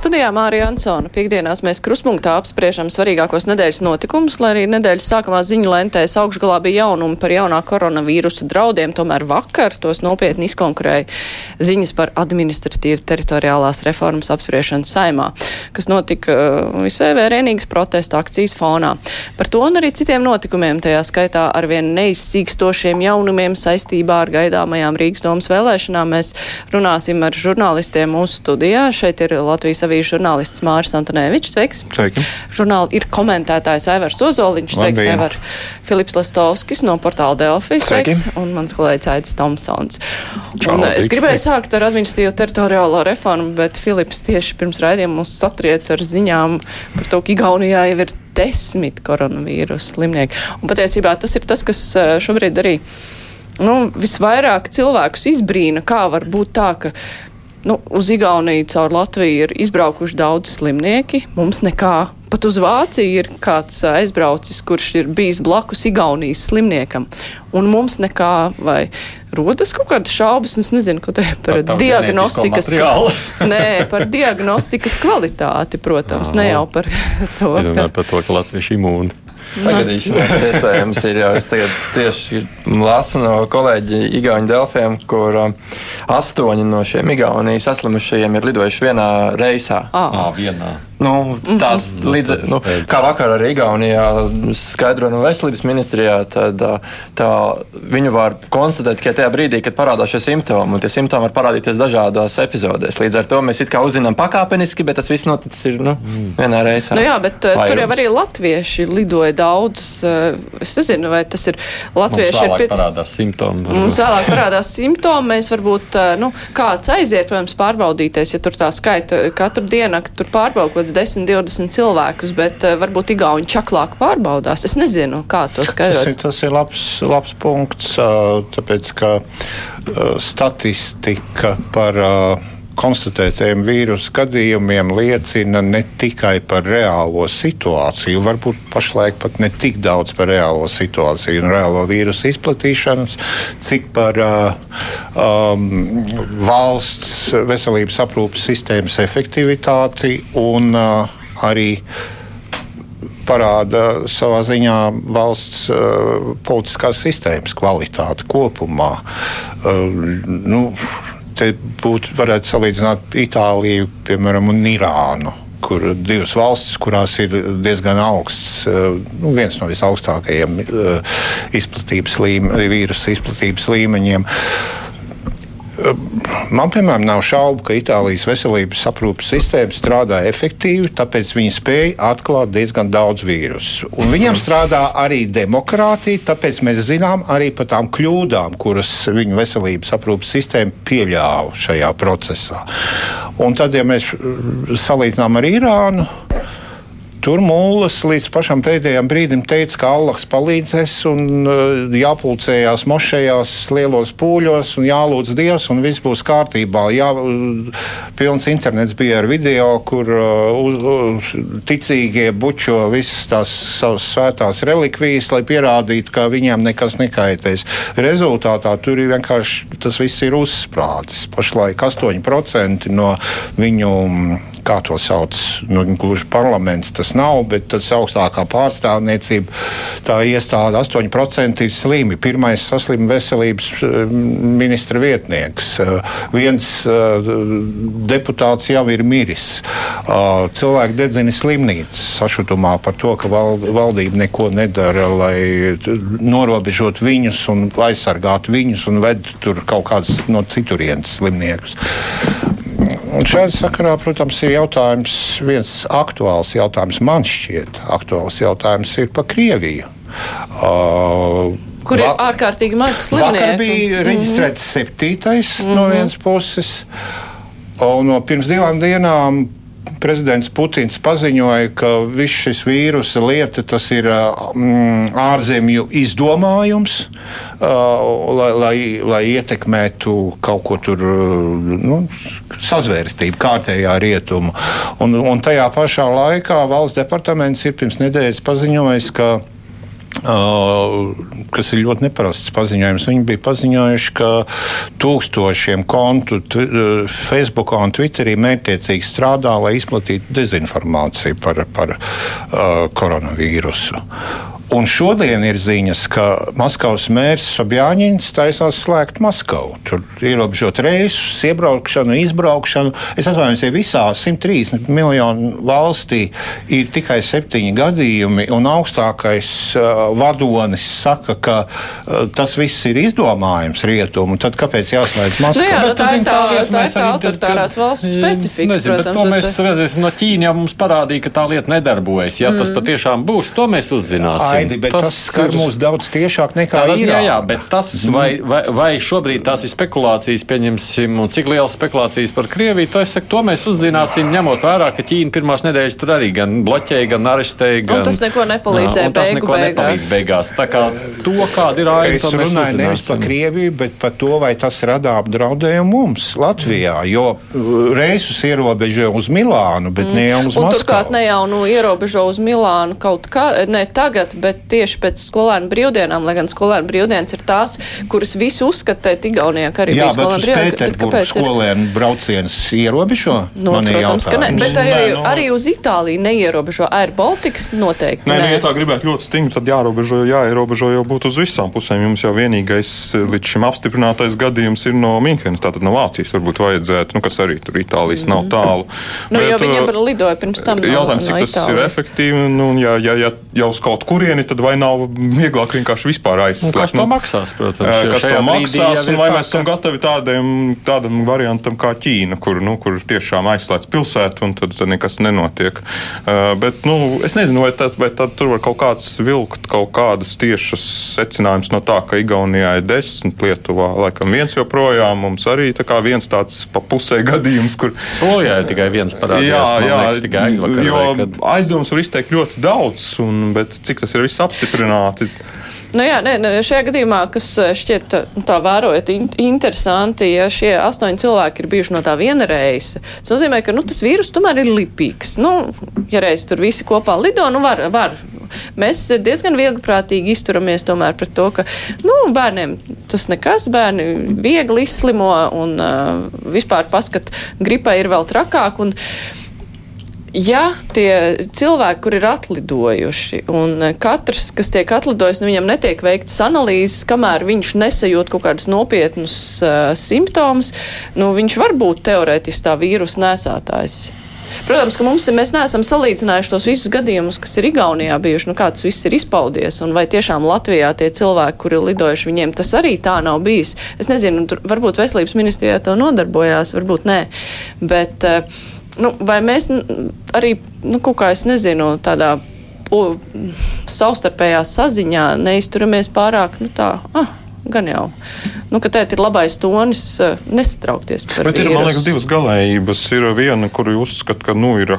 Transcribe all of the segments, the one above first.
Studijā Mārija Ansona. Piektdienās mēs kruspunktā apspriežam svarīgākos nedēļas notikumus, lai arī nedēļas sākumā ziņu lentēs augšgalā bija jaunumi par jaunā koronavīrusa draudiem, tomēr vakar tos nopietni izkonkurēja ziņas par administratīvu teritoriālās reformas apspriešanu saimā, kas notika uh, visai vērienīgas protesta akcijas fonā. Par to un arī citiem notikumiem, tajā skaitā ar vien neizsīkstošiem jaunumiem saistībā ar gaidāmajām Rīgas domas vēlēšanām, mēs runāsim ar žurnālistiem mūsu studijā. Šeit ir Latvijas avīžu žurnālists Māris Antonēvičs. Sveiks! Sveiki! Žurnāli ir komentētājs Aivars Ozoliņš. Sveiks. Aivar! Filips Lastovskis no portāla Delfi. Sveiki. Sveiks! Un mans kolēģis Aits Tomsons. Čau, Un, es tiks, gribēju sveiki. sākt ar administratīvo teritoriālo reformu, bet Filips tieši pirms raidījuma mūs satriec ar ziņām par to, ka Igaunijā jau ir desmit koronavīrus slimnieki. Un patiesībā tas ir tas, kas eh, šobrīd arī nu, visvairāk cilvēkus izbrīna, kā var būt tā, ka nu, uz Igauniju caur Latviju ir izbraukuši daudz slimnieki, mums nekā. Pat uz Vāciju ir kāds aizbraucis, kurš ir bijis blakus Igaunijas slimniekam, un mums nekā vai rodas kaut kādas šaubas, un es nezinu, ko te par Par diagnostikas, materiālu. nē, par diagnostikas kvalitāti, protams, ne jau par to, Es domāju par to, ka latvieši imūni. Sagadīšanās iespējams ir jau. Es tagad tieši lasu no kolēģi Igaunijas Delfiem, kur um, astoņi no šiem Igaunijas saslimušajiem ir lidojuši vienā reisā. Ah. Ā, vienā. Nu, tās līdz, nu, kā vakar arī Igaunijā skaidro no veselības ministrijā, tad tā, viņu var konstatēt tikai tajā brīdī, kad parādās šie simptomi. Un tie simptomi var parādīties dažādās epizodēs. Līdz ar to mēs it kā uzzinām pakāpeniski, bet tas viss noticis ir nu, vienā reisā. Nu jā, bet uh, tur jau arī latvieši lidoja daudz. Es nezinu, vai tas ir Mums latvieši. ir vēlāk pie- parādās simptomi. Mums vēlāk parādās simptomi. Mēs varbūt, nu, kāds aiziet, protams, pārbaudīties, ja tur tā skaita katru dienu, tur pārbauda kāds 10, 20 cilvēkus, bet uh, varbūt Igauni čaklāk pārbaudās. Es nezinu, kā to Tas skaidrot. ir, tas ir labs, labs punkts, tāpēc ka statistika par konstatētajiem vīrusu gadījumiem liecina ne tikai par reālo situāciju, varbūt pašlaik pat ne tik daudz par reālo situāciju un reālo vīrusu izplatīšanas, cik par uh, um, valsts veselības aprūpas sistēmas efektivitāti un uh, arī parāda savā ziņā valsts uh, politiskās sistēmas kvalitāti kopumā. Uh, nu, te būtu varētu salīdzināt Itāliju, piemēram, un Irānu. Kur divas valstis, kurās ir diezgan augsts, uh, nu, viens no visaugstākajiem uh, izplatības līme, vīrusu izplatības līmeņiem. Man, piemēram, nav šaubu, ka Itālijas veselības aprūpes sistēma strādā efektīvi, tāpēc viņi spēja atklāt diezgan daudz vīrusu. Un viņam strādā arī demokrātija, tāpēc mēs zinām arī par tām kļūdām, kuras viņu veselības aprūpes sistēma pieļāva šajā procesā. Un tad, ja mēs mm, salīdzinām ar Irānu, Tur mūlis līdz pašam pēdējiem brīdim teica, ka Allahs palīdzēs un uh, jāpulcējās mošajās lielos pūļos un jālūdz Dievs un viss būs kārtībā. Jā, uh, pilns internets bija ar video, kur uh, ticīgie bučo visas tās savas svētās relikvijas, lai pierādītu, ka viņiem nekas nekaitēs. Rezultātā tur ir vienkārši tas viss ir uzsprādzis. Pašlaik 8% no viņu mm, kā to sauc, nu, gluži parlaments tas nav, bet tas augstākā pārstāvniecība, tā iestāde 8% ir slimi. Pirmais saslim veselības eh, ministra vietnieks. Eh, Viens eh, deputāts jau ir miris. Cilvēki dedzina slimnīcas sašutumā par to, ka val, valdība neko nedara, lai norobežot viņus un aizsargātu viņus un ved tur kaut kādus no citurienes slimniekus. Un šādā sakarā, protams, ir jautājums, viens aktuāls jautājums, man šķiet, aktuāls jautājums ir par Krieviju. Uh, Kur ir ārkārtīgi maz Vakar slimnieku. bija reģistrēts septītais no vienas puses, un no pirms divām dienām prezidents Putins paziņoja, ka viss šis vīrusa lieta tas ir mm, ārzemju izdomājums, uh, lai, lai, lai ietekmētu kaut ko tur, nu, sazvērstību kārtējā rietumu. Un, un tajā pašā laikā valsts departaments ir pirms nedēļas paziņojis, ka kas ir ļoti neparasts paziņojums. Viņi bija paziņojuši, ka tūkstošiem kontu Facebook un Twitterī mērķiecīgi strādā, lai izplatītu dezinformāciju par, par uh, koronavīrusu. Un šodien ir ziņas, ka Maskavas mērs Sobjāņins taisās slēgt Maskavu. Tur ierobežot reisus, iebraukšanu, izbraukšanu. Es atvainojos, ja visā 130 miljonu valstī ir tikai septiņi gadījumi, un augstākais uh, vadonis saka, ka uh, tas viss ir izdomājums rietumu, tad kāpēc jāslēdz Maskava? Nu jā, nu, tā ir tā, tā, tā, tā autoritārās valsts specifika. Nezinu, protams, to mēs redzēsim no Ķīna jau mums parādīja, ka tā lieta nedarbojas. Ja mm. tas patiešām būs, to mēs uzzināsim. Aidi, bet tas, tas skar mūs daudz tiešāk nekā tas, jā, jā, bet tas, mm. vai, vai, vai šobrīd tās ir spekulācijas, pieņemsim, un cik lielas spekulācijas par Krieviju, to, saku, to mēs uzzināsim, ņemot vērā, ka Ķīna pirmās nedēļas tur arī gan bloķēja, gan arestēja. Gan, un tas neko nepalīdzēja tas neko beigās. nepalīdz beigās. Tā kā to, kāda ir aina, es runāju nevis par Krieviju, bet par to, vai tas rada apdraudējumu mums Latvijā, jo uh, reisus ierobežo uz Milānu, bet mm. ne jau uz un Maskavu. Turklāt ne jau nu, ierobežo uz Milānu kaut kā, ne tagad, bet tieši tieši pēc skolēnu brīvdienām, lai gan skolēnu brīvdienas ir tās, kuras visi uzskata, ka Igaunijā arī Jā, bija skolēnu brīvdienas. Kāpēc skolēnu brauciens ierobežo? No, nu, protams, ka ne, bet arī, Nē, no... arī uz Itāliju neierobežo. Air Baltics noteikti. Nē, nu, nē. ja tā gribētu ļoti stingri, tad jāierobežo, jāierobežo jau būtu uz visām pusēm. Jums jau vienīgais eh, līdz šim apstiprinātais gadījums ir no Minhenes, tātad no Vācijas varbūt vajadzētu, nu, kas arī tur Itālijas mm. nav tālu. Nu, bet, jo viņiem eh, lidoja pirms tam. Jautājums, no, cik no tas Itālijas. ir efektīvi, nu, ja, ja, ja jau uz kaut kurieni, tad vai nav vieglāk vienkārši vispār aizslēgt. Kas to maksās, protams? Kas to maksās, un vai mēs esam gatavi tādiem, tādam variantam kā Ķīna, kur, nu, kur tiešām aizslēdz pilsētu, un tad, tad nekas nenotiek. Uh, bet, nu, es nezinu, vai, tas, vai tad tur var kaut kāds vilkt kaut kādas tiešas secinājumus no tā, ka Igaunijā ir desmit, Lietuvā laikam viens joprojām, mums arī tā kā viens tāds pa pusē gadījums, kur. Polijā ir tikai viens parādījās. Jā, jā, liekas, tikai aizvakar. Jo kad... aizdomas var izteikt ļoti daudz, un, bet cik tas ir viss apstiprināti? Nu jā, nē, šajā gadījumā, kas eh, šķiet nu, tā vērojot interesanti, ja šie astoņi cilvēki ir bijuši no tā viena reisa, tas nozīmē, ka nu, tas vīrus tomēr ir lipīgs. Nu, ja reiz tur visi kopā lido, nu var, var. Mēs diezgan viegliprātīgi izturamies tomēr pret to, ka nu, bērniem tas nekas, bērni viegli izslimo un uh, vispār paskat, gripai ir vēl trakāk. Un, uh, ja tie cilvēki, kur ir atlidojuši, un katrs, kas tiek atlidojis, nu, viņam netiek veikts analīzes, kamēr viņš nesajūt kaut kādus nopietnus uh, simptomus, nu, viņš var būt teorētiski tā vīrusu nesētājs. Protams, ka mums, mēs neesam salīdzinājuši tos visus gadījumus, kas ir Igaunijā bijuši, nu kā tas viss ir izpaudies, un vai tiešām Latvijā tie cilvēki, kuri ir lidojuši, viņiem tas arī tā nav bijis. Es nezinu, tur varbūt veselības ministrijā to nodarbojās, varbūt nē, bet uh, nu, vai mēs arī nu, kaut kā, es nezinu, tādā o, savstarpējā saziņā neizturamies pārāk, nu tā, ah, gan jau. Nu, ka tēt ir labais tonis, eh, nesatraukties par Bet vīrusu. ir, man liekas, divas galējības. Ir viena, kuru uzskata, ka, nu, ir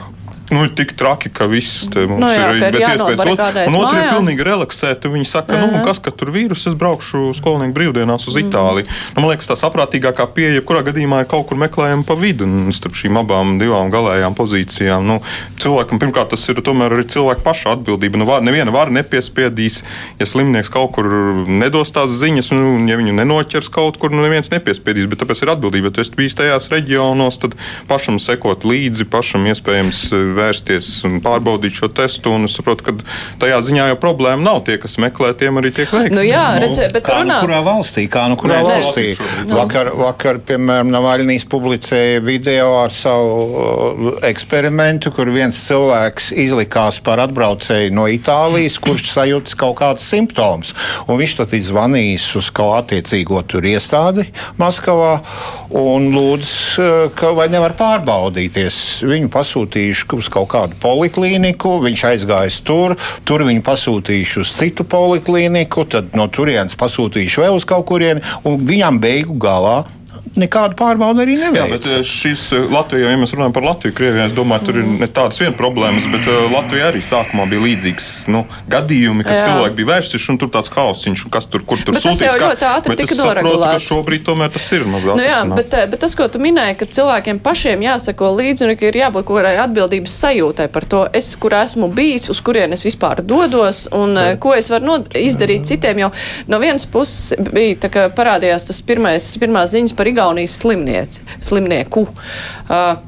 nu, ir tik traki, ka viss mums nu, jā, ir pēc iespējas. Un otrs ir pilnīgi relaksēti. Viņi saka, uh -huh. nu, kas, ka tur vīrus, es braukšu skolnieku brīvdienās uz Itāliju. Uh -huh. nu, man liekas, tā saprātīgākā pieeja, jebkurā gadījumā ir kaut kur meklējama pa vidu starp šīm abām divām galējām pozīcijām. Nu, cilvēkam pirmkārt tas ir tomēr arī cilvēka paša atbildība. Nu, var, neviena vara nepiespiedīs, ja slimnieks kaut kur nedos tās ziņas, un ja viņu nenoķers kaut kur, nu neviens nepiespiedīs. Bet tāpēc ir atbildība. Ja tu esi bijis tajās reģionos, tad pašam sekot līdzi, pašam iespējams vērsties un pārbaudīt šo testu. Es saprotu, ka tajā ziņā jau problēma nav. Tie, kas meklē, tiem arī tiek veikts. Nu, jā, redzē, bet kā runā. nu kurā valstī? Kā nu kurā Nē, valstī? Nu. Vakar, vakar, piemēram, Navaļnīs publicēja video ar savu uh, eksperimentu, kur viens cilvēks izlikās par atbraucēju no Itālijas, kurš sajūtas kaut kādas simptomas. Un viņš tad ir zvanījis uz kaut attiecīgo tur iestādi Maskavā un lūdz, uh, ka vai nevar pārbaudīties. Viņu pasūtījuši uz kaut kādu poliklīniku, viņš aizgājis tur, tur viņu pasūtījuši uz citu poliklīniku, tad no turienes pasūtījuši vēl uz kaut kurieni, un viņam beigu galā nekāda pārbauda arī neveic. Jā, bet eh, šis eh, Latvijā, ja mēs runājam par Latviju, Krievijā, es domāju, tur ir ne tādas vien problēmas, bet uh, Latvijā arī sākumā bija līdzīgs nu, gadījumi, kad Jā. cilvēki bija vērsušies un tur tāds haosiņš, un kas tur, kur tur Bet tas sūtīs. jau kā- ļoti ātri tika noregulēts. šobrīd tomēr tas ir mazliet. Nu, jā, bet, eh, bet tas, ko tu minēji, ka cilvēkiem pašiem jāsako līdzi un ka ir jābūt kaut kādai atbildības sajūtai par to, es, kur esmu bijis, uz kurien es vispār dodos un jā. ko es varu nod- izdarīt citiem. Jau no vienas puses bija tā, ka parādījās tas pirmais, pirmās ziņas par Igaunijas slimnieci, slimnieku. Uh,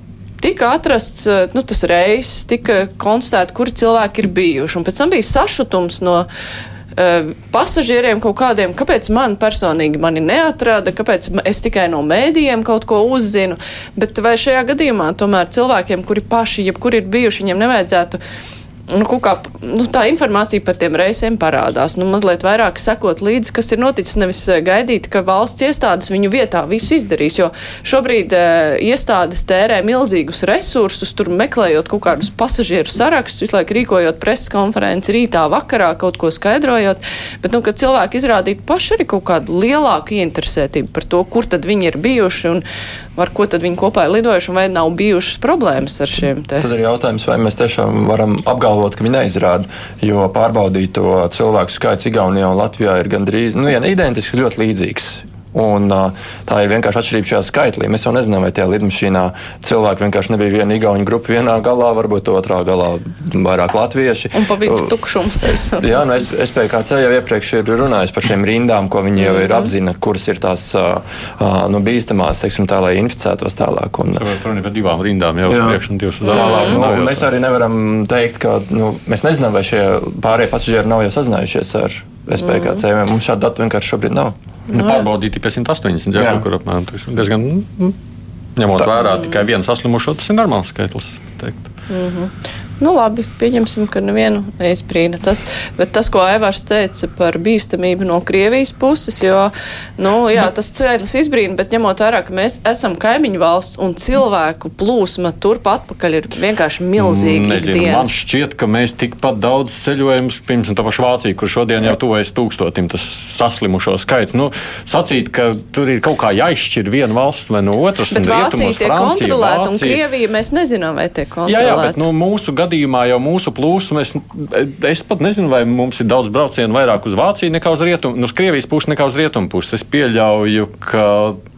Tika atrasts nu, tas reizes, tika konstatēts, kuri cilvēki ir bijuši. Un pēc tam bija sašutums no uh, pasažieriem kaut kādiem, kāpēc man personīgi mani neatrada, kāpēc es tikai no mēdījiem kaut ko uzzinu. Bet vai šajā gadījumā tomēr cilvēkiem, kuri paši, jebkur ir bijuši, viņiem nevajadzētu. Nu, kā, nu, tā informācija par tiem reisiem parādās. Nu, mazliet vairāk sekot līdzi, kas ir noticis, nevis eh, gaidīt, ka valsts iestādes viņu vietā visu izdarīs. Jo šobrīd e, iestādes tērē milzīgus resursus, tur meklējot kaut kādus pasažieru sarakstus, visu laiku rīkojot preses konferenci rītā, vakarā, kaut ko skaidrojot. Bet, nu, kad cilvēki izrādītu paši arī kaut kādu lielāku ieinteresētību par to, kur tad viņi ir bijuši un ar ko tad viņi kopā ir lidojuši, un vai nav bijušas problēmas ar šiem te. Tad ir jautājums, vai mēs tiešām varam apgalvot, ka viņi neizrāda. Jo pārbaudīto cilvēku skaits Igaunijā un Latvijā ir gandrīz nu, ja ne identiski, ļoti līdzīgs. Un, uh, tā ir vienkārši atšķirība šajā skaitlī. Mēs jau nezinām, vai tajā lidmašīnā cilvēki vienkārši nebija viena igauņu grupa vienā galā, varbūt otrā galā vairāk latvieši. Un pa vidu Uh, tukšums. Jā, nu es, SPKC jau iepriekš ir runājis par šīm rindām, ko viņi jau ir atzina, kuras ir tās uh, uh, nu, bīstamās, teiksim, tā, lai inficētos tālāk. Un, Runa par divām rindām jau uz priekšu un divas uz Tālāk, nu, mēs arī nevaram teikt, ka nu, mēs nezinām, vai šie pārējie pasažieri nav jau sazinājušies ar SPKC. Mm. Mums šādu datu vienkārši šobrīd nav. Nu, pārbaudīti pie 180, jā, Jā. kaut kur apmēram. Tas ir diezgan, mm, ņemot vērā tikai vienu saslimušo, tas ir normāls skaitlis. teikt. Nu, labi, pieņemsim, ka nevienu neizbrīna tas. Bet tas, ko Aivārs teica par bīstamību no Krievijas puses, jo, nu, jā, tas skaitlis izbrīna, bet ņemot vērā, ka mēs esam kaimiņu valsts un cilvēku plūsma turp atpakaļ ir vienkārši milzīga Nezinu, man ikdienas. šķiet, ka mēs tikpat daudz ceļojam, piemēram, tā paša Vācija, kur šodien jau tuvojas tūkstotim tas saslimušo skaits. Nu, sacīt, ka tur ir kaut kā jāizšķir viena valsts vai no otras. Bet un Vācija tiek Francija, kontrolēta, un Vācija. Krievija mēs nezinām, vai tiek Jā, kontrolēta. jā, bet nu, mūsu gadījumā jau mūsu plūsma, es, es pat nezinu, vai mums ir daudz braucienu vairāk uz Vāciju nekā uz Rietumu, nu, uz Krievijas pusi nekā uz Rietumu pusi. Es pieļauju, ka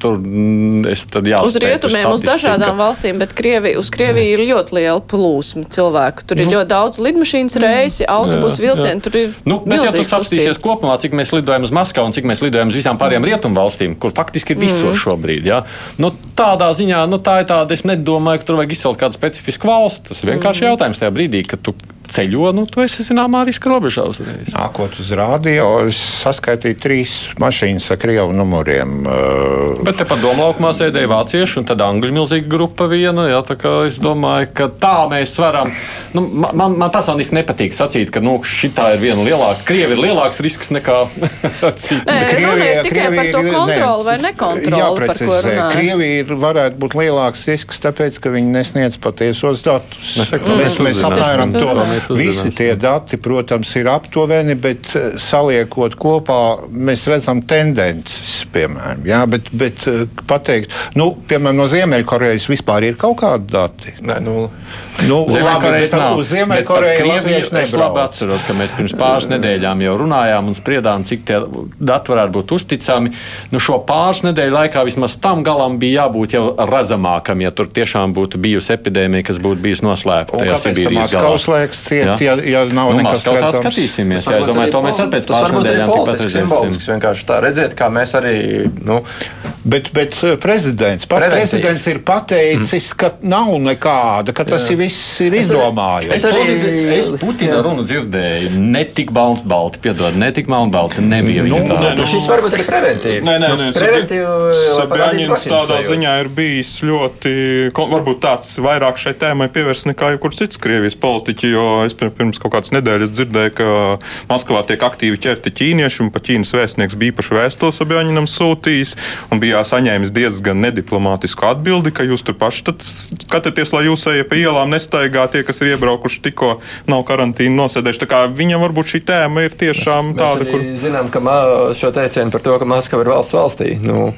tur mm, es tad jāspēj. Uz rietumiem, uz dažādām valstīm, bet Krievi, uz Krieviju ir ļoti liela plūsma cilvēku. Tur ir ļoti daudz lidmašīnas reisi, autobusu vilcienu, tur ir Nu, bet, ja tu apstīsies kopumā, cik mēs lidojam uz Maskavu un cik mēs lidojam uz visām pārējām rietumu valstīm, kur faktiski ir visur mm. šobrīd, ja? nu, tādā ziņā, nu, tā ir tāda, es nedomāju, ka tur vajag izcelt kādu specifisku valsti. Tas ir vienkārši mm. jautājums tajā brīdī, kad tu ceļo, nu, tu esi zināmā riska robežā uzreiz. Nākot uz rādio, es saskaitīju trīs mašīnas ar krievu numuriem. Bet tepat domālaukumā sēdēja vācieši un tad angļu milzīga grupa viena. Jā, tā kā es domāju, ka tā mēs varam. Nu, ma- man, man personīgi nepatīk sacīt, ka nu, šī ir viena lielāka. Krievi ir lielāks risks nekā citi. Nē, ir tikai par to ir- kontroli vai nekontroli, Jāprecizē. Krievija ir, varētu būt lielāks risks, tāpēc, ka viņi nesniedz patiesos datus. Mēs mēs, mēs apmēram to. Mēs uzzināsim. Visi tie dati, protams, ir aptuveni, bet eh, saliekot kopā, mēs redzam tendences, piemēram. Jā, bet, bet eh, pateikt, nu, piemēram, no Ziemeļkorejas vispār ir kaut kādi dati. Nē, nu, Nu, par latvieši Krieviju Es labi nebrauc. atceros, ka mēs pirms pāris nedēļām jau runājām un spriedām, cik tie dati varētu būt uzticami. Nu, šo pāris nedēļu laikā vismaz tam galam bija jābūt jau redzamākam, ja tur tiešām būtu bijusi epidēmija, kas būtu bijusi tajā kāpēc tam Sibīrijas galā. Maskavas liekas ciet, Jā. ja, ja nav Nu, nekas redzams? skatīsimies. Jā, es domāju, to mēs arī pēc pāris varbūt ir nedēļām tikpat redzēsim. simbolisks. Vienkārši tā redziet, kā mēs arī. Nu, Bet, bet eh, prezidents, pats Preventīvi. prezidents ir pateicis, ka nav nekāda, ka tas ir viss ir izdomājums. es arī- Es Putina runu dzirdēju, ne tik balti, piedod, ne tik melnbalti nebija. Nu, viņa tāda. nē, nu, šis varbūt ir preventīvi. Nē, nē, Nu, nē Sabjaņins tādā ziņā ir bijis ļoti, varbūt tāds vairāk šai tēmai pievērsts nekā jebkurš cits Krievijas politiķi, jo es pir- pirms kaut kādas nedēļas dzirdēju, ka Maskavā tiek aktīvi ķerti ķīnieši, un pa Ķīnas vēstnieks bija īpaši vēstuli Sabjaņinam sūtījis, un bija saņēmis diezgan nediplomātisku atbildi, ka jūs tur paši skatāties, lai jūs ejat pa ielām nestaigā tie, kas ir iebraukuši tikko nav karantīnu nosēdējuši. Tā kā viņam varbūt šī tēma ir tiešām Mēs tāda, arī kur. zinām, ka ma- šo teicienu par to, ka Maskava ir valsts valstī. Nu,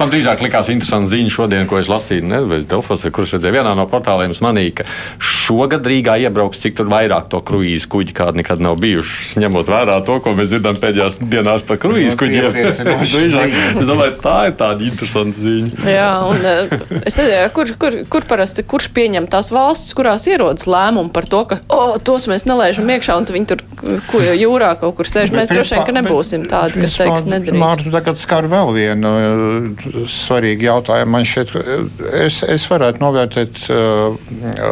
Man drīzāk likās interesanti ziņa šodien, ko es lasīju, nevis Delfos, kurš redzēja vienā no portāliem, manīja, ka šogad Rīgā iebrauks cik tur vairāk to kruīzu kuģi, kādi nekad nav bijuši, ņemot vērā to, ko mēs dzirdam pēdējās dienās par kruīzu Nu, kuģiem. es domāju, tā ir tāda interesanta ziņa. Jā, un eh, es nezinu, kur, kur, kur parasti, kurš pieņem tās valstis, kurās ierodas lēmumi par to, ka, o, oh, tos mēs nelaižam iekšā, un viņi tur ko, jūrā kaut kur sēž. Mēs droši vien, ka nebūsim tādi, kas teiks, nedrīkst. Mārtu tagad skar vēl vienu svarīgu jautājumu. Man ka, uh, es, es varētu novērtēt uh,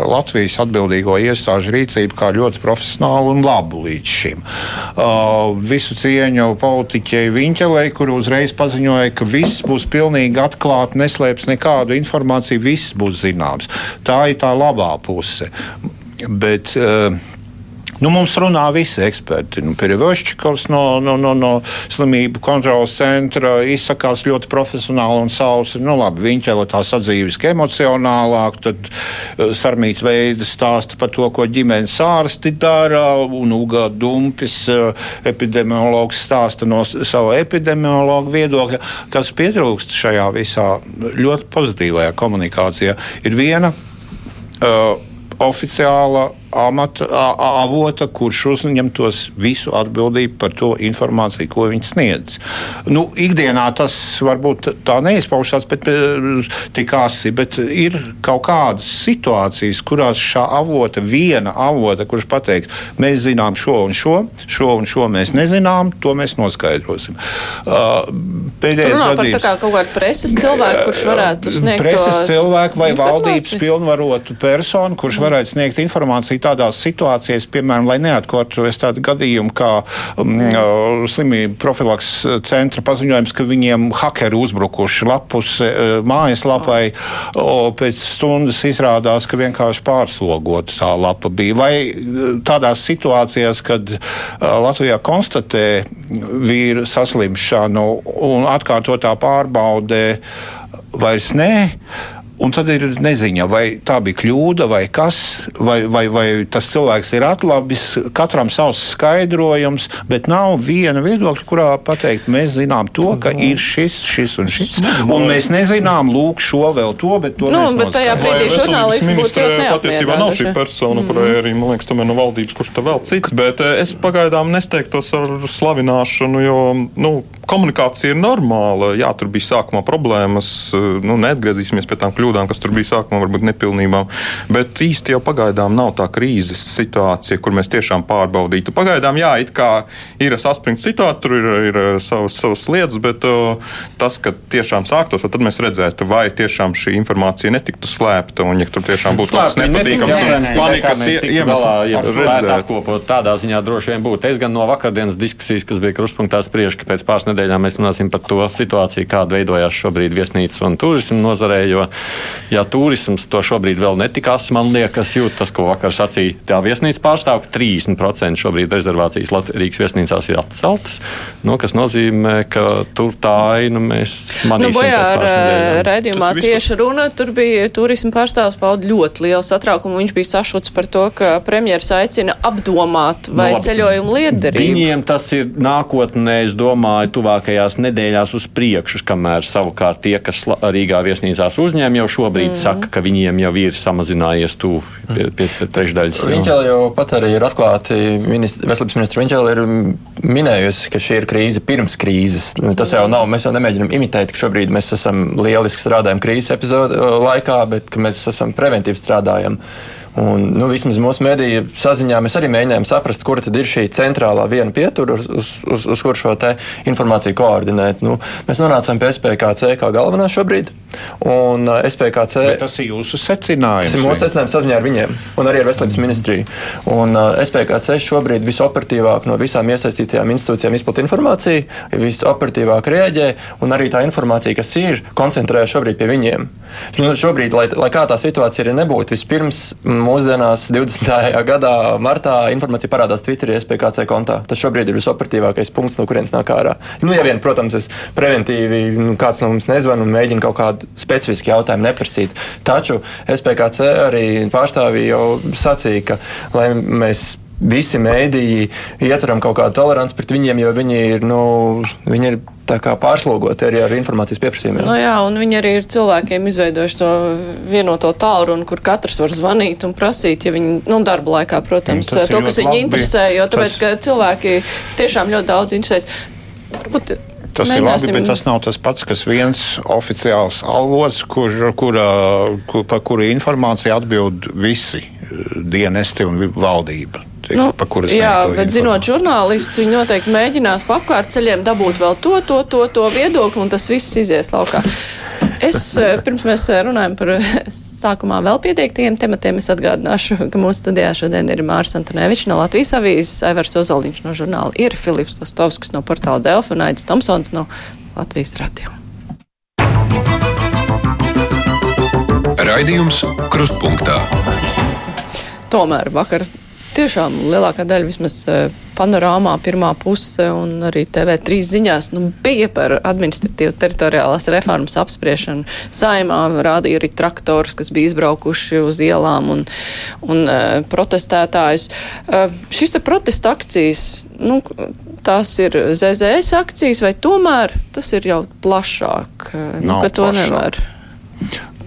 Latvijas atbildīgo iestāžu rīcību kā ļoti profesionālu un labu līdz šim. Uh, visu cieņu politiķei Viņķelei, kur uzreiz paziņoja, ka viss būs pilnīgi atklāti, neslēps nekādu informāciju, viss būs zināms. Tā ir tā labā puse. Bet, uh, Nu, mums runā visi eksperti. Nu, Perevošķikovs no, no, no, no slimību kontrolas centra izsakās ļoti profesionāli un sausi. Nu, labi, jau tā sadzīviski emocionālāk, tad uh, sarmīt veidi stāsta par to, ko ģimenes ārsti dara, un Uga Dumpis, uh, epidemiologs, stāsta no sava epidemiologa viedokļa, kas pietrūkst šajā visā ļoti pozitīvajā komunikācijā. Ir viena uh, oficiāla amata avota, kurš uzņemtos visu atbildību par to informāciju, ko viņš sniedz. Nu, ikdienā tas varbūt tā neizpaužās, bet eh, tik asi, bet ir kaut kādas situācijas, kurās šā avota, viena avota, kurš pateiks, mēs zinām šo un šo, šo un šo mēs nezinām, to mēs noskaidrosim. Uh, pēdējais par tā gadījums. kā kaut kādu preses cilvēku, kurš varētu sniegt Preses cilvēku vai valdības pilnvarotu personu, kurš varētu sniegt informāciju tādās situācijās, piemēram, lai neatkārtotos tādu gadījumu, kā um, uh, slimību profilaks centra paziņojums, ka viņiem hakeri uzbrukuši lapus uh, mājaslapai, o pēc stundas izrādās, ka vienkārši pārslogota tā lapa bija. Vai uh, tādās situācijās, kad uh, Latvijā konstatē vīru saslimšanu un atkārtotā pārbaudē vairs nē. Un tad ir neziņa, vai tā bija kļūda, vai kas, vai, vai, vai tas cilvēks ir atlabis. Katram savs skaidrojums, bet nav viena viedokļa, kurā pateikt, mēs zinām to, ka ir šis, šis un šis. Un mēs nezinām, lūk, šo vēl to, bet to Nu, mēs bet tajā brīdī žurnālisti ļoti patiesībā nav šī persona, kurai arī, man liekas, tomēr no valdības, kurš tā vēl cits. Bet eh, es pagaidām nesteigtos ar slavināšanu, jo nu, komunikācija ir normāla. Jā, tur bija sākumā problēmas, eh, nu, neatgriezīsimies pie tām kļūdām, kas tur bija sākumā, varbūt nepilnībām. Bet īsti jau pagaidām nav tā krīzes situācija, kur mēs tiešām pārbaudītu. Pagaidām, jā, it kā ir saspringta situācija, tur ir, ir savas, savas lietas, bet tas, ka tiešām sāktos, tad mēs redzētu, vai tiešām šī informācija netiktu slēpta un, ja tur tiešām būtu kaut kas nepatīkams un panikas iemesls, apkopot tādā ziņā droši vien būtu. Es gan no vakardienas diskusijas, kas bija kruspunktā spriež, ka pēc pāris nedēļām mēs runāsim par to situāciju, kāda veidojās šobrīd viesnīcas un turismu nozarē, jo, ja turisms to šobrīd vēl netikās, man liekas, jūt tas, ko vakar sacīja tā viesnīca pārstāv, ka 30% šobrīd rezervācijas Rīgas viesnīcās ir atceltas, nu, kas nozīmē, ka tur tā ainu mēs Nu, manīsim bojā pēc ar pāris eh, tieši runa, tur bija turisma pārstāvs pauda ļoti lielu satraukumu. Viņš bija sašuts par to, ka premjeras aicina apdomāt vai Nu, labi. ceļojumu liederību. Viņiem tas ir nākotnē, es domāju, tuvākajās nedēļās uz priekšu, kamēr savukārt tie, kas Rīgā viesnīcās uzņēma, jau šobrīd mm. saka, ka viņiem jau ir samazinājies tuvu pie, pie, pie trešdaļas. Viņa jau pat arī ir atklāti, ministr, veselības ministra Viņa ir minējusi, ka šī ir krīze pirms krīzes. Nu, Tas jau nav, mēs jau nemēģinām imitēt, ka šobrīd mēs esam lieliski strādājam krīzes epizodu laikā, bet ka mēs esam preventīvi strādājam. Un, nu, vismaz mūsu mediju saziņā mēs arī mēģinājām saprast, kur tad ir šī centrālā viena pietura, uz, uz, uz kur šo informāciju koordinēt. Nu, mēs nonācām pie SPKC kā galvenā šobrīd. Un SPKC Bet tas ir jūsu secinājums. Tas ir mūsu secinājums saziņā ar viņiem un arī ar veselības ministriju. Un SPKC šobrīd visoperatīvāk no visām iesaistītajām institūcijām izplatīja informāciju, visoperatīvāk rēģē un arī tā informācija, kas ir, koncentrēja šobrīd pie viņiem. Nu, šobrīd, lai, lai kā tā situācija arī nebūtu, vispirms mūsdienās 20. gadā martā informācija parādās Twitterī SPKC kontā. Tas šobrīd ir visoperatīvākais punkts, no kurienes nāk ārā. Nu, ja vien, protams, es preventīvi nu, kāds no mums nezvan un mēģina kaut kādu specifisku jautājumu neprasīt. Taču SPKC arī pārstāvji jau sacīja, ka lai mēs visi mēdīji ieturam kaut kādu toleranci pret viņiem, jo viņi ir, nu, viņi ir tā kā pārslogoti arī ar informācijas pieprasījumiem. No jā, un viņi arī ir cilvēkiem izveidojuši to vienoto tālruni, kur katrs var zvanīt un prasīt, ja viņi, nu, darba laikā, protams, Tas ir to, kas viņu interesē, jo tāpēc, Tas- ka cilvēki tiešām ļoti daudz interesēs. Varbūt Tas ir labi, mēģināsim- bet tas nav tas pats, kas viens oficiāls avots, kur, kura, kur, par kuru informāciju atbild visi eh, dienesti un valdība. Teiksim, Nu, pa kuras jā, bet zinot informāciju. žurnālistus, viņi noteikti mēģinās pa apkārt ceļiem dabūt vēl to, to, to, to viedokli, un tas viss izies laukā. Es, eh, pirms mēs eh, runājam par eh, sākumā vēl pieteiktiem tematiem, es atgādināšu, ka mūsu studijā šodien ir Mārs Antonēvičs no Latvijas avīzes, Aivars Ozoliņš no žurnāla, ir Filips Lastovskis no portāla Delfa un Aidis Tomsons no Latvijas radio. Raidījums Krustpunktā. Tomēr vakar tiešām lielākā daļa vismaz eh, panorāmā pirmā puse un arī TV3 ziņās nu, bija par administratīvu teritoriālās reformas apspriešanu. Saimā rādīja arī traktorus, kas bija izbraukuši uz ielām un, un uh, protestētājus. Uh, šis te protesta akcijas, nu, tās ir ZZS akcijas vai tomēr tas ir jau plašāk? Nu, Nav ka to plašāk. nevar.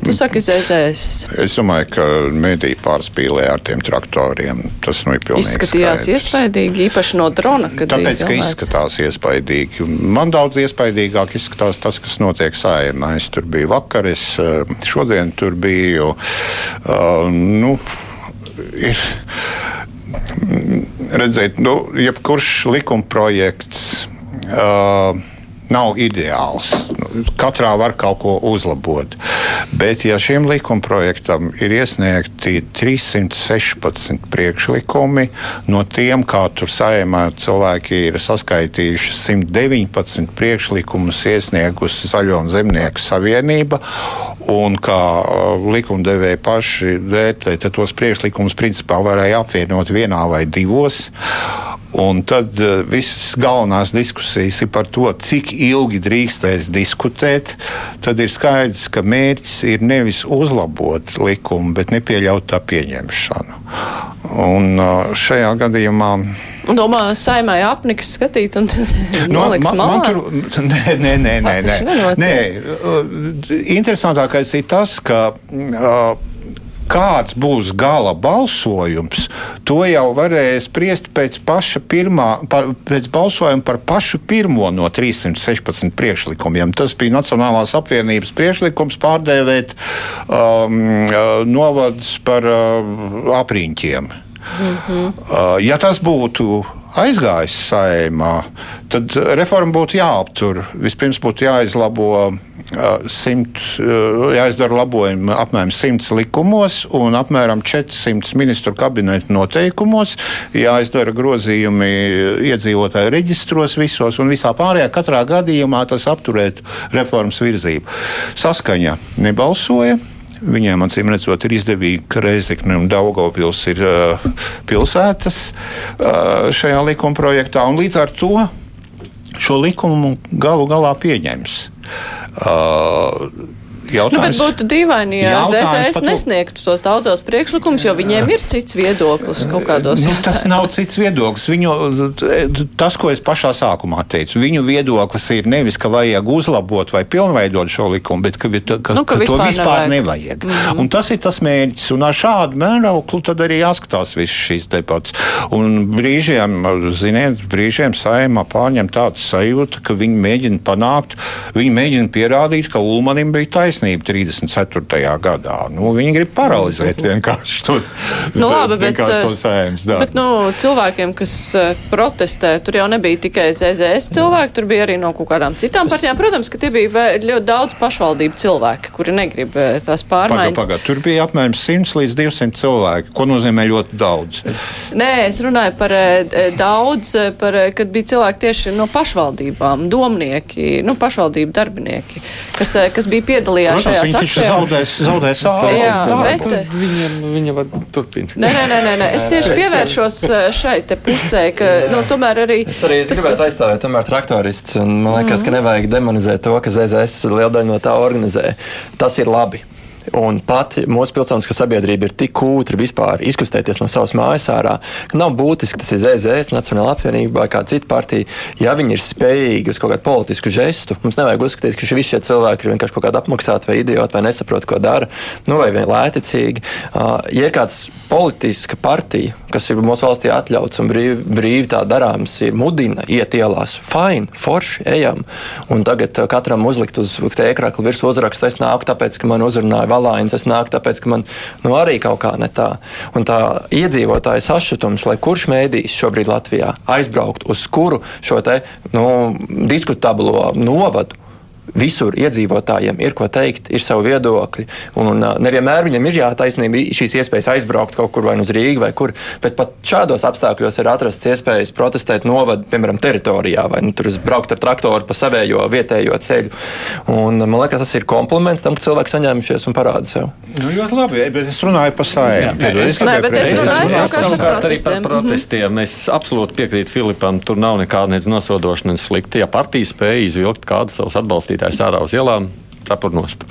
Tu saki ZZS. Es domāju, ka mediji pārspīlē ar tiem traktoriem. Tas nu ir pilnīgi Izskatījās skaidrs. iespaidīgi, īpaši no drona. Tāpēc, ka izskatās iespaidīgi. Man daudz iespaidīgāk izskatās tas, kas notiek sājumā. Es tur biju vakar, es eh, šodien tur biju. Uh, nu, ir, redzēt, nu, jebkurš likuma projekts. Uh, Nav ideāls. Katrā var kaut ko uzlabot. Bet, ja šim likumprojektam ir iesniegti 316 priekšlikumi, no tiem, kā tur saimā cilvēki ir saskaitījuši 119 priekšlikumus, iesniegusi Zaļo un Zemnieku savienība, un kā uh, likumdevēji paši vērtē, tad tos priekšlikumus principā varēja apvienot vienā vai divos. Un tad uh, visas galvenās diskusijas ir par to, cik ilgi drīkstēs diskutēt. Tad ir skaidrs, ka mērķis ir nevis uzlabot likumu, bet nepieļaut tā pieņemšanu. Un šajā gadījumā Domā, saimai apniks skatīt un Nu, noliks man, malā. man tur nē, nē, nē, nē, Tas nē. nē. Interesantākais ir tas, ka. Uh, Kāds būs gala balsojums, to jau varēja spriest pēc pirmā, par, pēc balsojuma par pašu pirmo no 316 priekšlikumiem. Tas bija Nacionālās apvienības priekšlikums pārdēvēt um, uh, novadus par uh, apriņķiem. Uh, ja tas būtu aizgājis saimā, tad reforma būtu jāaptur. Vispirms būtu jāizlabo. Simt, jāizdara labojumi apmēram 100 likumos un apmēram 400 ministru kabineta noteikumos, jāizdara grozījumi iedzīvotāju reģistros visos un visā pārējā. Katrā gadījumā tas apturētu reformas virzību. Saskaņa nebalsoja. Viņiem, acīm redzot, ir izdevīgi, ka Reizekne un Daugopils ir uh, pilsētas uh, šajā likuma projektā, un līdz ar to šo likumu galu galā pieņems. Uh, Nu, bet jautājums, būtu dīvaini, ja par to- nesniegtu tos daudzos priekšlikumus, jo viņiem ir cits viedoklis kaut kādos Nu, tas nav cits viedoklis. Viņu, tas, ko es pašā sākumā teicu, viņu viedoklis ir nevis, ka vajag uzlabot vai pilnveidot šo likumu, bet ka, ka, Nu, ka ka to vispār vispār nevajag. nevajag. Mm -hmm. Un tas ir tas mērķis. Un ar šādu mērauklu tad arī jāskatās visas šīs debats. Un brīžiem, ziniet, brīžiem saimā pārņem tādu sajūtu, ka viņi mēģina panākt, viņi mēģina pierādīt, ka Ulmanim bija taisnība 34. gadā. Nu, viņi grib paralizēt vienkārši to, Nu, labi, bet, vienkārši to eh, saimnes darbu. Bet, nu, cilvēkiem, kas eh, protestē, tur jau nebija tikai ZZS cilvēki, tur bija arī no kaut kādām citām partijām. Protams, ka tie bija ļoti daudz pašvaldību cilvēki, kuri negrib eh, tās pārmaiņas. pagad. Tur bija apmēram 100 līdz 200 cilvēki, ko nozīmē ļoti daudz. Nē, es runāju par daudz, par, kad bija cilvēki tieši no pašvaldībām, domnieki, nu, pašvaldību darbinieki, kas, kas bija piedalījās Protams, šajās viņi taču zaudēs, zaudēs ārā. Jā, bet, eh, Viņiem, viņa var turpināt. Nē, nē, nē, nē, nē. es tieši pievēršos eh, šai te pusē, ka, nu, tomēr arī. Es arī es tas- gribētu aizstāvēt tomēr traktoristus. un Man liekas, mm. ka nevajag demonizēt to, ka ZZS liela daļa no tā organizē. Tas ir labi. Un pat mūsu pilsoniskā sabiedrība ir tik kūtra vispār izkustēties no savas mājas ārā, ka nav būtiski tas ir ZZS, Nacionāla apvienība vai kāda cita partija. Ja viņi ir spējīgi uz kaut kādu politisku žestu, mums nevajag uzskatīt, ka visi šie cilvēki ir vienkārši kaut kādi apmaksāti vai idioti vai nesaprot, ko dara, nu, vai lēticīgi. Ja ir kāds politiska partija, kas ir mūsu valstī atļauts un brīvi, brīvi tā darāms, mudina iet ielās, fine, forši, ejam. Un tagad katram uzlikt uz ēkrākla virsmu uzrakstu, es nāku tāpēc, ka man uzrunāja valāins, es nāku tāpēc, ka man nu, arī kaut kā ne tā. Un tā iedzīvotāja sašutums, lai kurš mēdīs šobrīd Latvijā aizbraukt uz kuru šo te nu, diskutablo novadu visur iedzīvotājiem ir ko teikt, ir savi viedokļi. Un nevienmēr viņam ir jātaisnība šīs iespējas aizbraukt kaut kur vai nu uz Rīgu vai kur, bet pat šādos apstākļos ir atrasts iespējas protestēt novadu, piemēram, teritorijā vai nu, tur braukt ar traktoru pa savējo vietējo ceļu. Un, man liekas, tas ir kompliments tam, ka cilvēki saņēmušies un parāda sev. Nu, ļoti labi, bet es runāju par sājām. Es, Nē, bet es runāju savukārt arī par protestiem. Es absolūti piekrītu Filipam, tur nav nekāda nosodošanas slikta. Ja partija spēja izvilkt kādu savus atbalstītājus, skatītājs ārā uz ielām, cepurnost.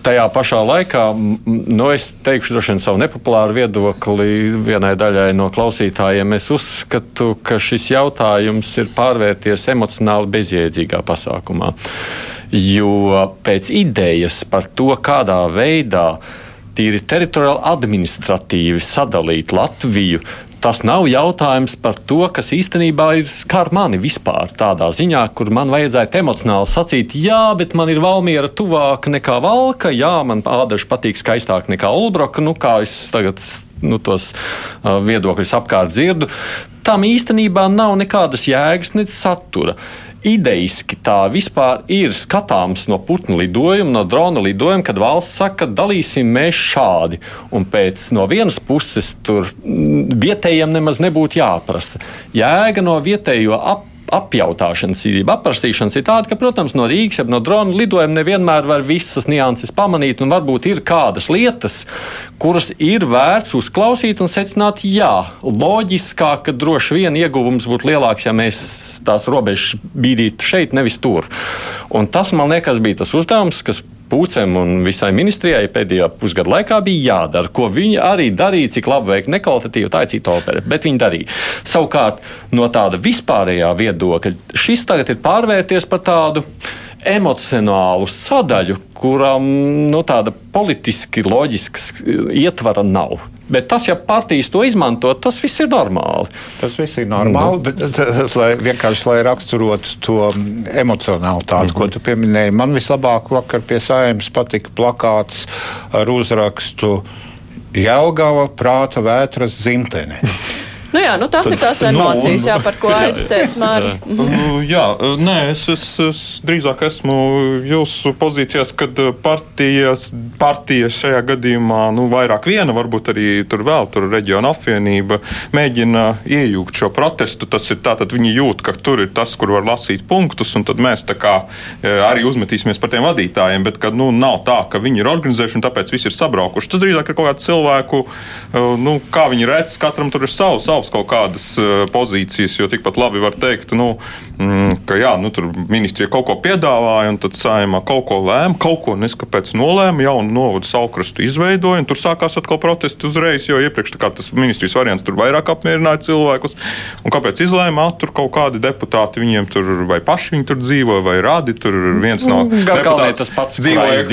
Tajā pašā laikā, nu, es teikšu droši vien savu nepopulāru viedokli vienai daļai no klausītājiem. Es uzskatu, ka šis jautājums ir pārvērties emocionāli bezjēdzīgā pasākumā. Jo pēc idejas par to, kādā veidā tīri teritoriāli administratīvi sadalīt Latviju, tas nav jautājums par to, kas īstenībā ir skar mani vispār tādā ziņā, kur man vajadzētu emocionāli sacīt, jā, bet man ir Valmiera tuvāk nekā Valka, jā, man ādaži patīk skaistāk nekā Ulbroka, nu kā es tagad nu, tos uh, viedokļus apkārt dzirdu. Tam īstenībā nav nekādas jēgas, ne satura. Ideiski tā vispār ir skatāms no putnu lidojuma, no drona lidojuma, kad valsts saka, ka dalīsim mēs šādi. Un pēc no vienas puses tur mm, vietējiem nemaz nebūtu jāprasa. Jēga no vietējo ap apjautāšanas, jeb aprasīšanas ir tāda, ka, protams, no Rīgas, jeb no drona lidojuma nevienmēr var visas nianses pamanīt, un varbūt ir kādas lietas, kuras ir vērts uzklausīt un secināt, jā, loģiskāk, ka droši vien ieguvums būtu lielāks, ja mēs tās robežas bīdītu šeit, nevis tur. Un tas, man liekas, bija tas uzdevums, kas Pūcēm un visai ministrijai pēdējā pusgada laikā bija jādara, ko viņi arī darīja, cik labi veikt nekvalitatīvi, tā ir cita opera, bet viņi darīja. Savukārt, no tāda vispārējā viedokļa, šis tagad ir pārvērties par tādu emocionālu sadaļu, kuram nu, tāda politiski loģisks ietvara nav. Bet tas, ja partijas to izmanto, tas viss ir normāli. Tas viss ir normāli, nu. bet tas, lai vienkārši lai raksturotu to emocionālitāti, mm -hmm. ko tu pieminēji. Man vislabāk vakar pie saimnes patika plakāts ar uzrakstu Jelgava prāta vētras zimtene. Nu jā, nu tas ir tās nu, emocijas, jā, par ko Aidis teica Mārija. Mhm. Jā, nē, es, es, es drīzāk esmu jūsu pozīcijās, kad partijas, partijas šajā gadījumā, nu, vairāk viena, varbūt arī tur vēl, tur reģiona apvienība mēģina iejūgt šo protestu. Tas ir tā, tad viņi jūt, ka tur ir tas, kur var lasīt punktus, un tad mēs tā kā arī uzmetīsimies par tiem vadītājiem, bet kad, nu, nav tā, ka viņi ir organizējuši un tāpēc visi ir sabraukuši. Tas drīzāk ir kaut kāds cilvēku, nu, kā viņi redz, katram tur ir savu, savu savas kaut kādas uh, pozīcijas, jo tikpat labi var teikt, nu, mm, ka jā, nu, tur ministrija kaut ko piedāvāja, un tad saimā kaut ko lēma, kaut ko neskapēc nolēma, jaunu novadu salkrastu izveidoja, un tur sākās atkal protesti uzreiz, jo iepriekš tas ministrijas variants tur vairāk apmierināja cilvēkus. Un kāpēc izlēma, tur kaut kādi deputāti viņiem tur vai paši viņi tur dzīvo, vai rādi tur viens no mm, deputātiem tas pats dzīvoja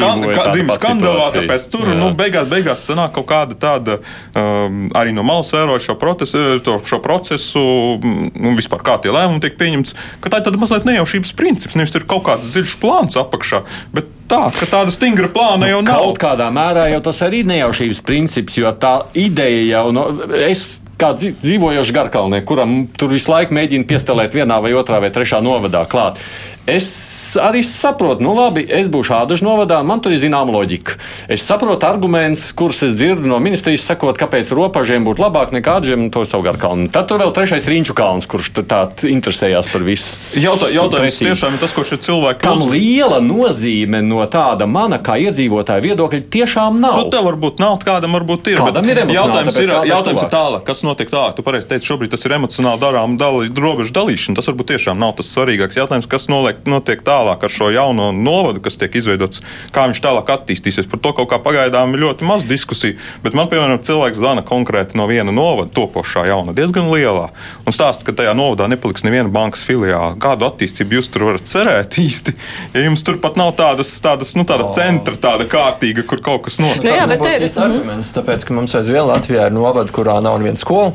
dzimis Skandavā, tāpēc tur, jā. nu, beigās, beigās sanāk kaut kāda tāda um, arī no malas vērojot šo protestu, to, šo procesu un nu, vispār kā tie lēmumi tiek pieņemts, ka tā ir tāda mazliet nejaušības princips. Nevis ir kaut kāds dziļš plāns apakšā, bet tā, ka tāda stingra plāna jau nu, nav. Kaut kādā mērā jau tas arī ir nejaušības princips, jo tā ideja jau no. Es kā dzīvojošs garkalnieks, kuram tur visu laiku mēģina piestelēt vienā vai otrā vai trešā novadā klāt. Es arī saprotu, nu labi, es būšu ādažu novadā, man tur ir zināma loģika. Es saprotu argumentus, kurus es dzirdu no ministrijas, sakot, kāpēc ropažiem būtu labāk nekā ādažiem, to savu garkalnu. Tad tur vēl trešais riņķu kalns, kurš tā interesējās par visu. Jautā, jautājums tiešām ir tas, ko šie cilvēki. Tam uz... liela nozīme no tāda mana kā iedzīvotāja viedokļa tiešām nav. Nu, tev varbūt nav, kādam varbūt ir. Kādam ir jautājums ir, jautājums ir tālāk, kas notiek tālāk. Tu pareizi teici, šobrīd tas ir emocionāli darām dali, robežu dalīšana. Tas varbūt tiešām nav tas svarīgākais jautājums, kas noliek, notiek tālāk tālāk ar šo jauno novadu, kas tiek izveidots, kā viņš tālāk attīstīsies. Par to kaut kā pagaidām ir ļoti maz diskusiju, bet man, piemēram, cilvēks zvana konkrēti no viena novada, topošā jauna, diezgan lielā, un stāsta, ka tajā novadā nepaliks neviena bankas filiāla. Kādu attīstību jūs tur varat cerēt īsti, ja jums tur pat nav tādas, tādas nu, tāda centra, tāda kārtīga, kur kaut kas notiek? Nu, jā, bet tas ir- arguments, tāpēc, ka mums aizvien Latvijā ir novada, kurā nav neviena skola.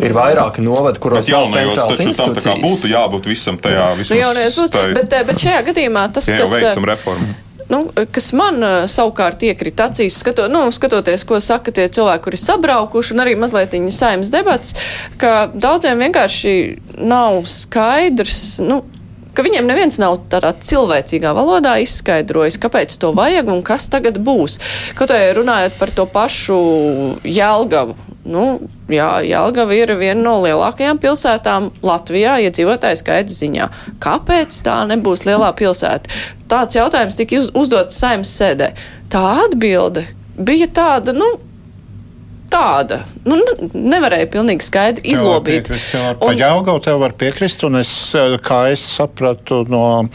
Ir vairāki novadi, kuros jaunajos centrālas taču tam tā kā būtu jābūt visam tajā Nu, vismaz jaunais būs, tai- bet, eh, bet šajā gadījumā tas, Ja jau kas, eh, veicam reformu. nu, kas man eh, savukārt iekrīt acīs, skato, nu, skatoties, ko saka tie cilvēki, kuri sabraukuši, un arī mazliet viņa saimnes debats, ka daudziem vienkārši nav skaidrs, nu, ka viņiem neviens nav tādā cilvēcīgā valodā izskaidrojis, kāpēc to vajag un kas tagad būs. Kaut arī runājot par to pašu Jelgavu. Nu, jā, Jelgava ir viena no lielākajām pilsētām Latvijā, iedzīvotāju skaita ziņā. Kāpēc tā nebūs lielā pilsēta? Tāds jautājums tika uz, uzdots saimnes sēdē. Tā atbilde bija tāda, nu, tāda. Nu, ne- nevarēja pilnīgi skaidri izlobīt. Par Jālgavu tev var piekrist, un es, eh, kā es sapratu no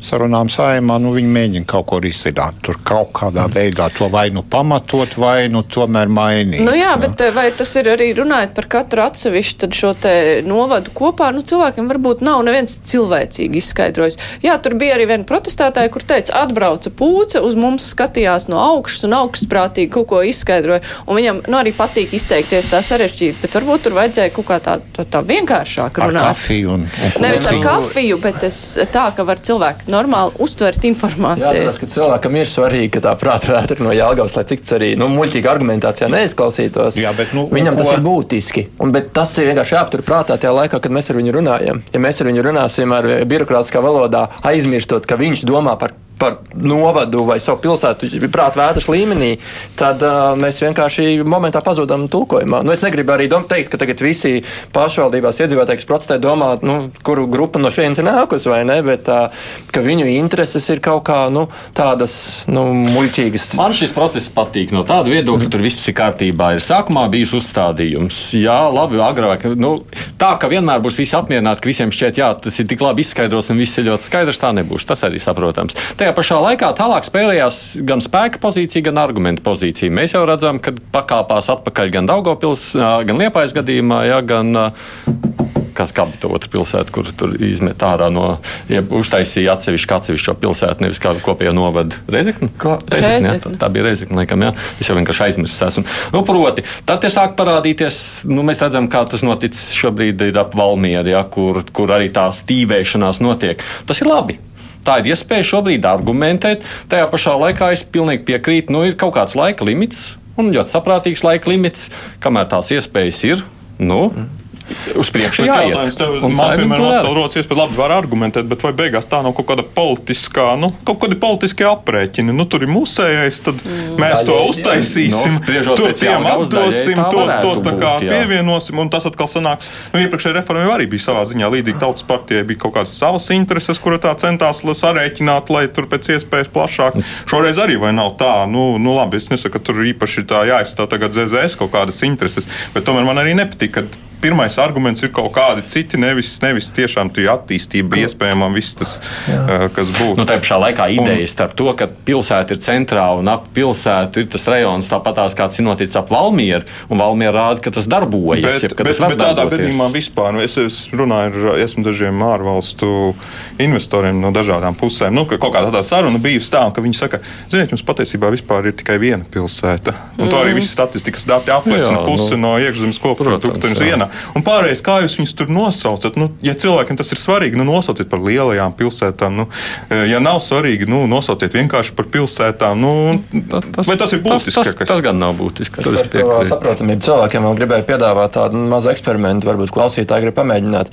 sarunām saimā, nu viņi mēģina kaut ko risināt. Tur kaut kādā veidā to vai nu pamatot, vai nu tomēr mainīt. Nu jā, bet eh, vai tas ir arī runājot par katru atsevišķu tad šo te novadu kopā? Nu, cilvēkiem varbūt nav neviens cilvēcīgi izskaidrojis. Jā, tur bija arī viena protestētāja, kur teica, atbrauca pūce, uz mums skatījās no augšas un augstprātīgi kaut ko izskaidroja. Un viņam nu, arī patīk izteikties tā sarežģīti, bet varbūt tur vajadzēja kaut kā tā, tā, tā vienkāršāk ar runāt. kafiju un, un Nevis ar kafiju, bet es, tā, ka var cilvēki normāli uztvert informāciju. Jāatcerās, ka cilvēkam ir svarīgi, ka tā prāta vētra no Jālgavas, lai cik tas arī nu, muļķīgi argumentācijā neizklausītos. Jā, bet, nu, Viņam tas ko- ir būtiski. Un, bet tas ir vienkārši jāaptur prātā tajā laikā, kad mēs ar viņu runājam. Ja mēs ar viņu runāsim ar birokrātiskā valodā, aizmirstot, ka viņš domā par par novadu vai savu pilsētu prāta vētras līmenī, tad uh, mēs vienkārši momentā pazudām tulkojumā. Nu, es negribu arī dom- teikt, ka tagad visi pašvaldībās iedzīvotāji, kas protestē, domā, nu, kuru grupa no šejienes ir nākusi vai ne, bet uh, ka viņu intereses ir kaut kā nu, tādas nu, muļķīgas. Man šis process patīk no tāda viedokļa, ka tur viss ir kārtībā. Ir sākumā bijis uzstādījums. Jā, labi, agrāk. Nu, tā, ka vienmēr būs visi apmierināti, ka visiem šķiet, jā, tas ir tik labi izskaidrots un viss ir ļoti skaidrs, tā nebūs. Tas arī saprotams. Tajā pašā laikā tālāk spēlējās gan spēka pozīcija, gan argumentu pozīcija. Mēs jau redzam, ka pakāpās atpakaļ gan Daugopils, gan Liepājas gadījumā, jā, gan. Kas kā bija tā otra pilsēta, kur tur izmet ārā no, ja uztaisīja atsevišķu atsevišķo pilsētu, nevis kādu kopējo novadu. Reizekni? Ko? Reizekne, jā, tā, bija reizekne, laikam, jā. Es jau vienkārši aizmirsu esmu. Nu, proti, tad te sāk parādīties, nu, mēs redzam, kā tas noticis šobrīd ir ap Valmieru, ja, kur, kur arī tā stīvēšanās notiek. Tas ir labi. Tā ir iespēja šobrīd argumentēt. Tajā pašā laikā es pilnīgi piekrītu, nu, ir kaut kāds laika limits un ļoti saprātīgs laika limits, kamēr tās iespējas ir. Nu, Uz priekšu jāiet. jautājums tev, Un man, piemēram, atkal rodas iespēja, labi, var argumentēt, bet vai beigās tā nav kaut kāda politiskā, nu, kaut kādi politiskie aprēķini? Nu, tur ir mūsējais, tad mm. mēs to uztaisīsim, Nu, spriežot to pēc tiem atdosim, tā tos, tos tā kā būt, pievienosim, un tas atkal sanāks. Nu, iepriekšējā reformā jau arī bija savā ziņā līdzīgi tautas partijai bija kaut kādas savas intereses, kura tā centās sarēķināt, lai tur pēc iespējas plašāk. Šoreiz arī vai nav tā, nu, nu labi, es nesaku, ka tur īpaši tā jāizstāv tagad ZZS kaut kādas intereses, bet tomēr man arī nepatīk, ka pirmais arguments ir kaut kādi citi, nevis, nevis tiešām tie attīstība iespējama un viss tas, uh, kas būtu. Nu, tā pašā laikā ideja starp to, ka pilsēta ir centrā un ap pilsētu ir tas rajons, tāpatās kāds ir noticis ap Valmieru, un Valmiera rāda, ka tas darbojas. Bet, jeb, ka bet, tas bet tādā darboties. gadījumā vispār nu, es, es runāju ar esmu dažiem ārvalstu investoriem no dažādām pusēm. Nu, ka kaut kā tāda saruna bijusi tā, ka viņi saka, ziniet, jums patiesībā vispār ir tikai viena pilsēta. Un to arī visi statistikas dati apliecina. Jā, Puse nu, no iekšzemes koprodukta jā. viena. Un pārējais, kā jūs viņus tur nosaucat? Nu, ja cilvēkiem tas ir svarīgi, nu, nosauciet par lielajām pilsētām. Nu, ja nav svarīgi, nu, nosauciet vienkārši par pilsētām. Nu, vai tas ir būtiski? Tas, tas, tas gan nav būtiski. Par to piekrītu. saprotamību cilvēkiem vēl gribēju piedāvāt tādu mazu eksperimentu. Varbūt klausītāji grib pamēģināt.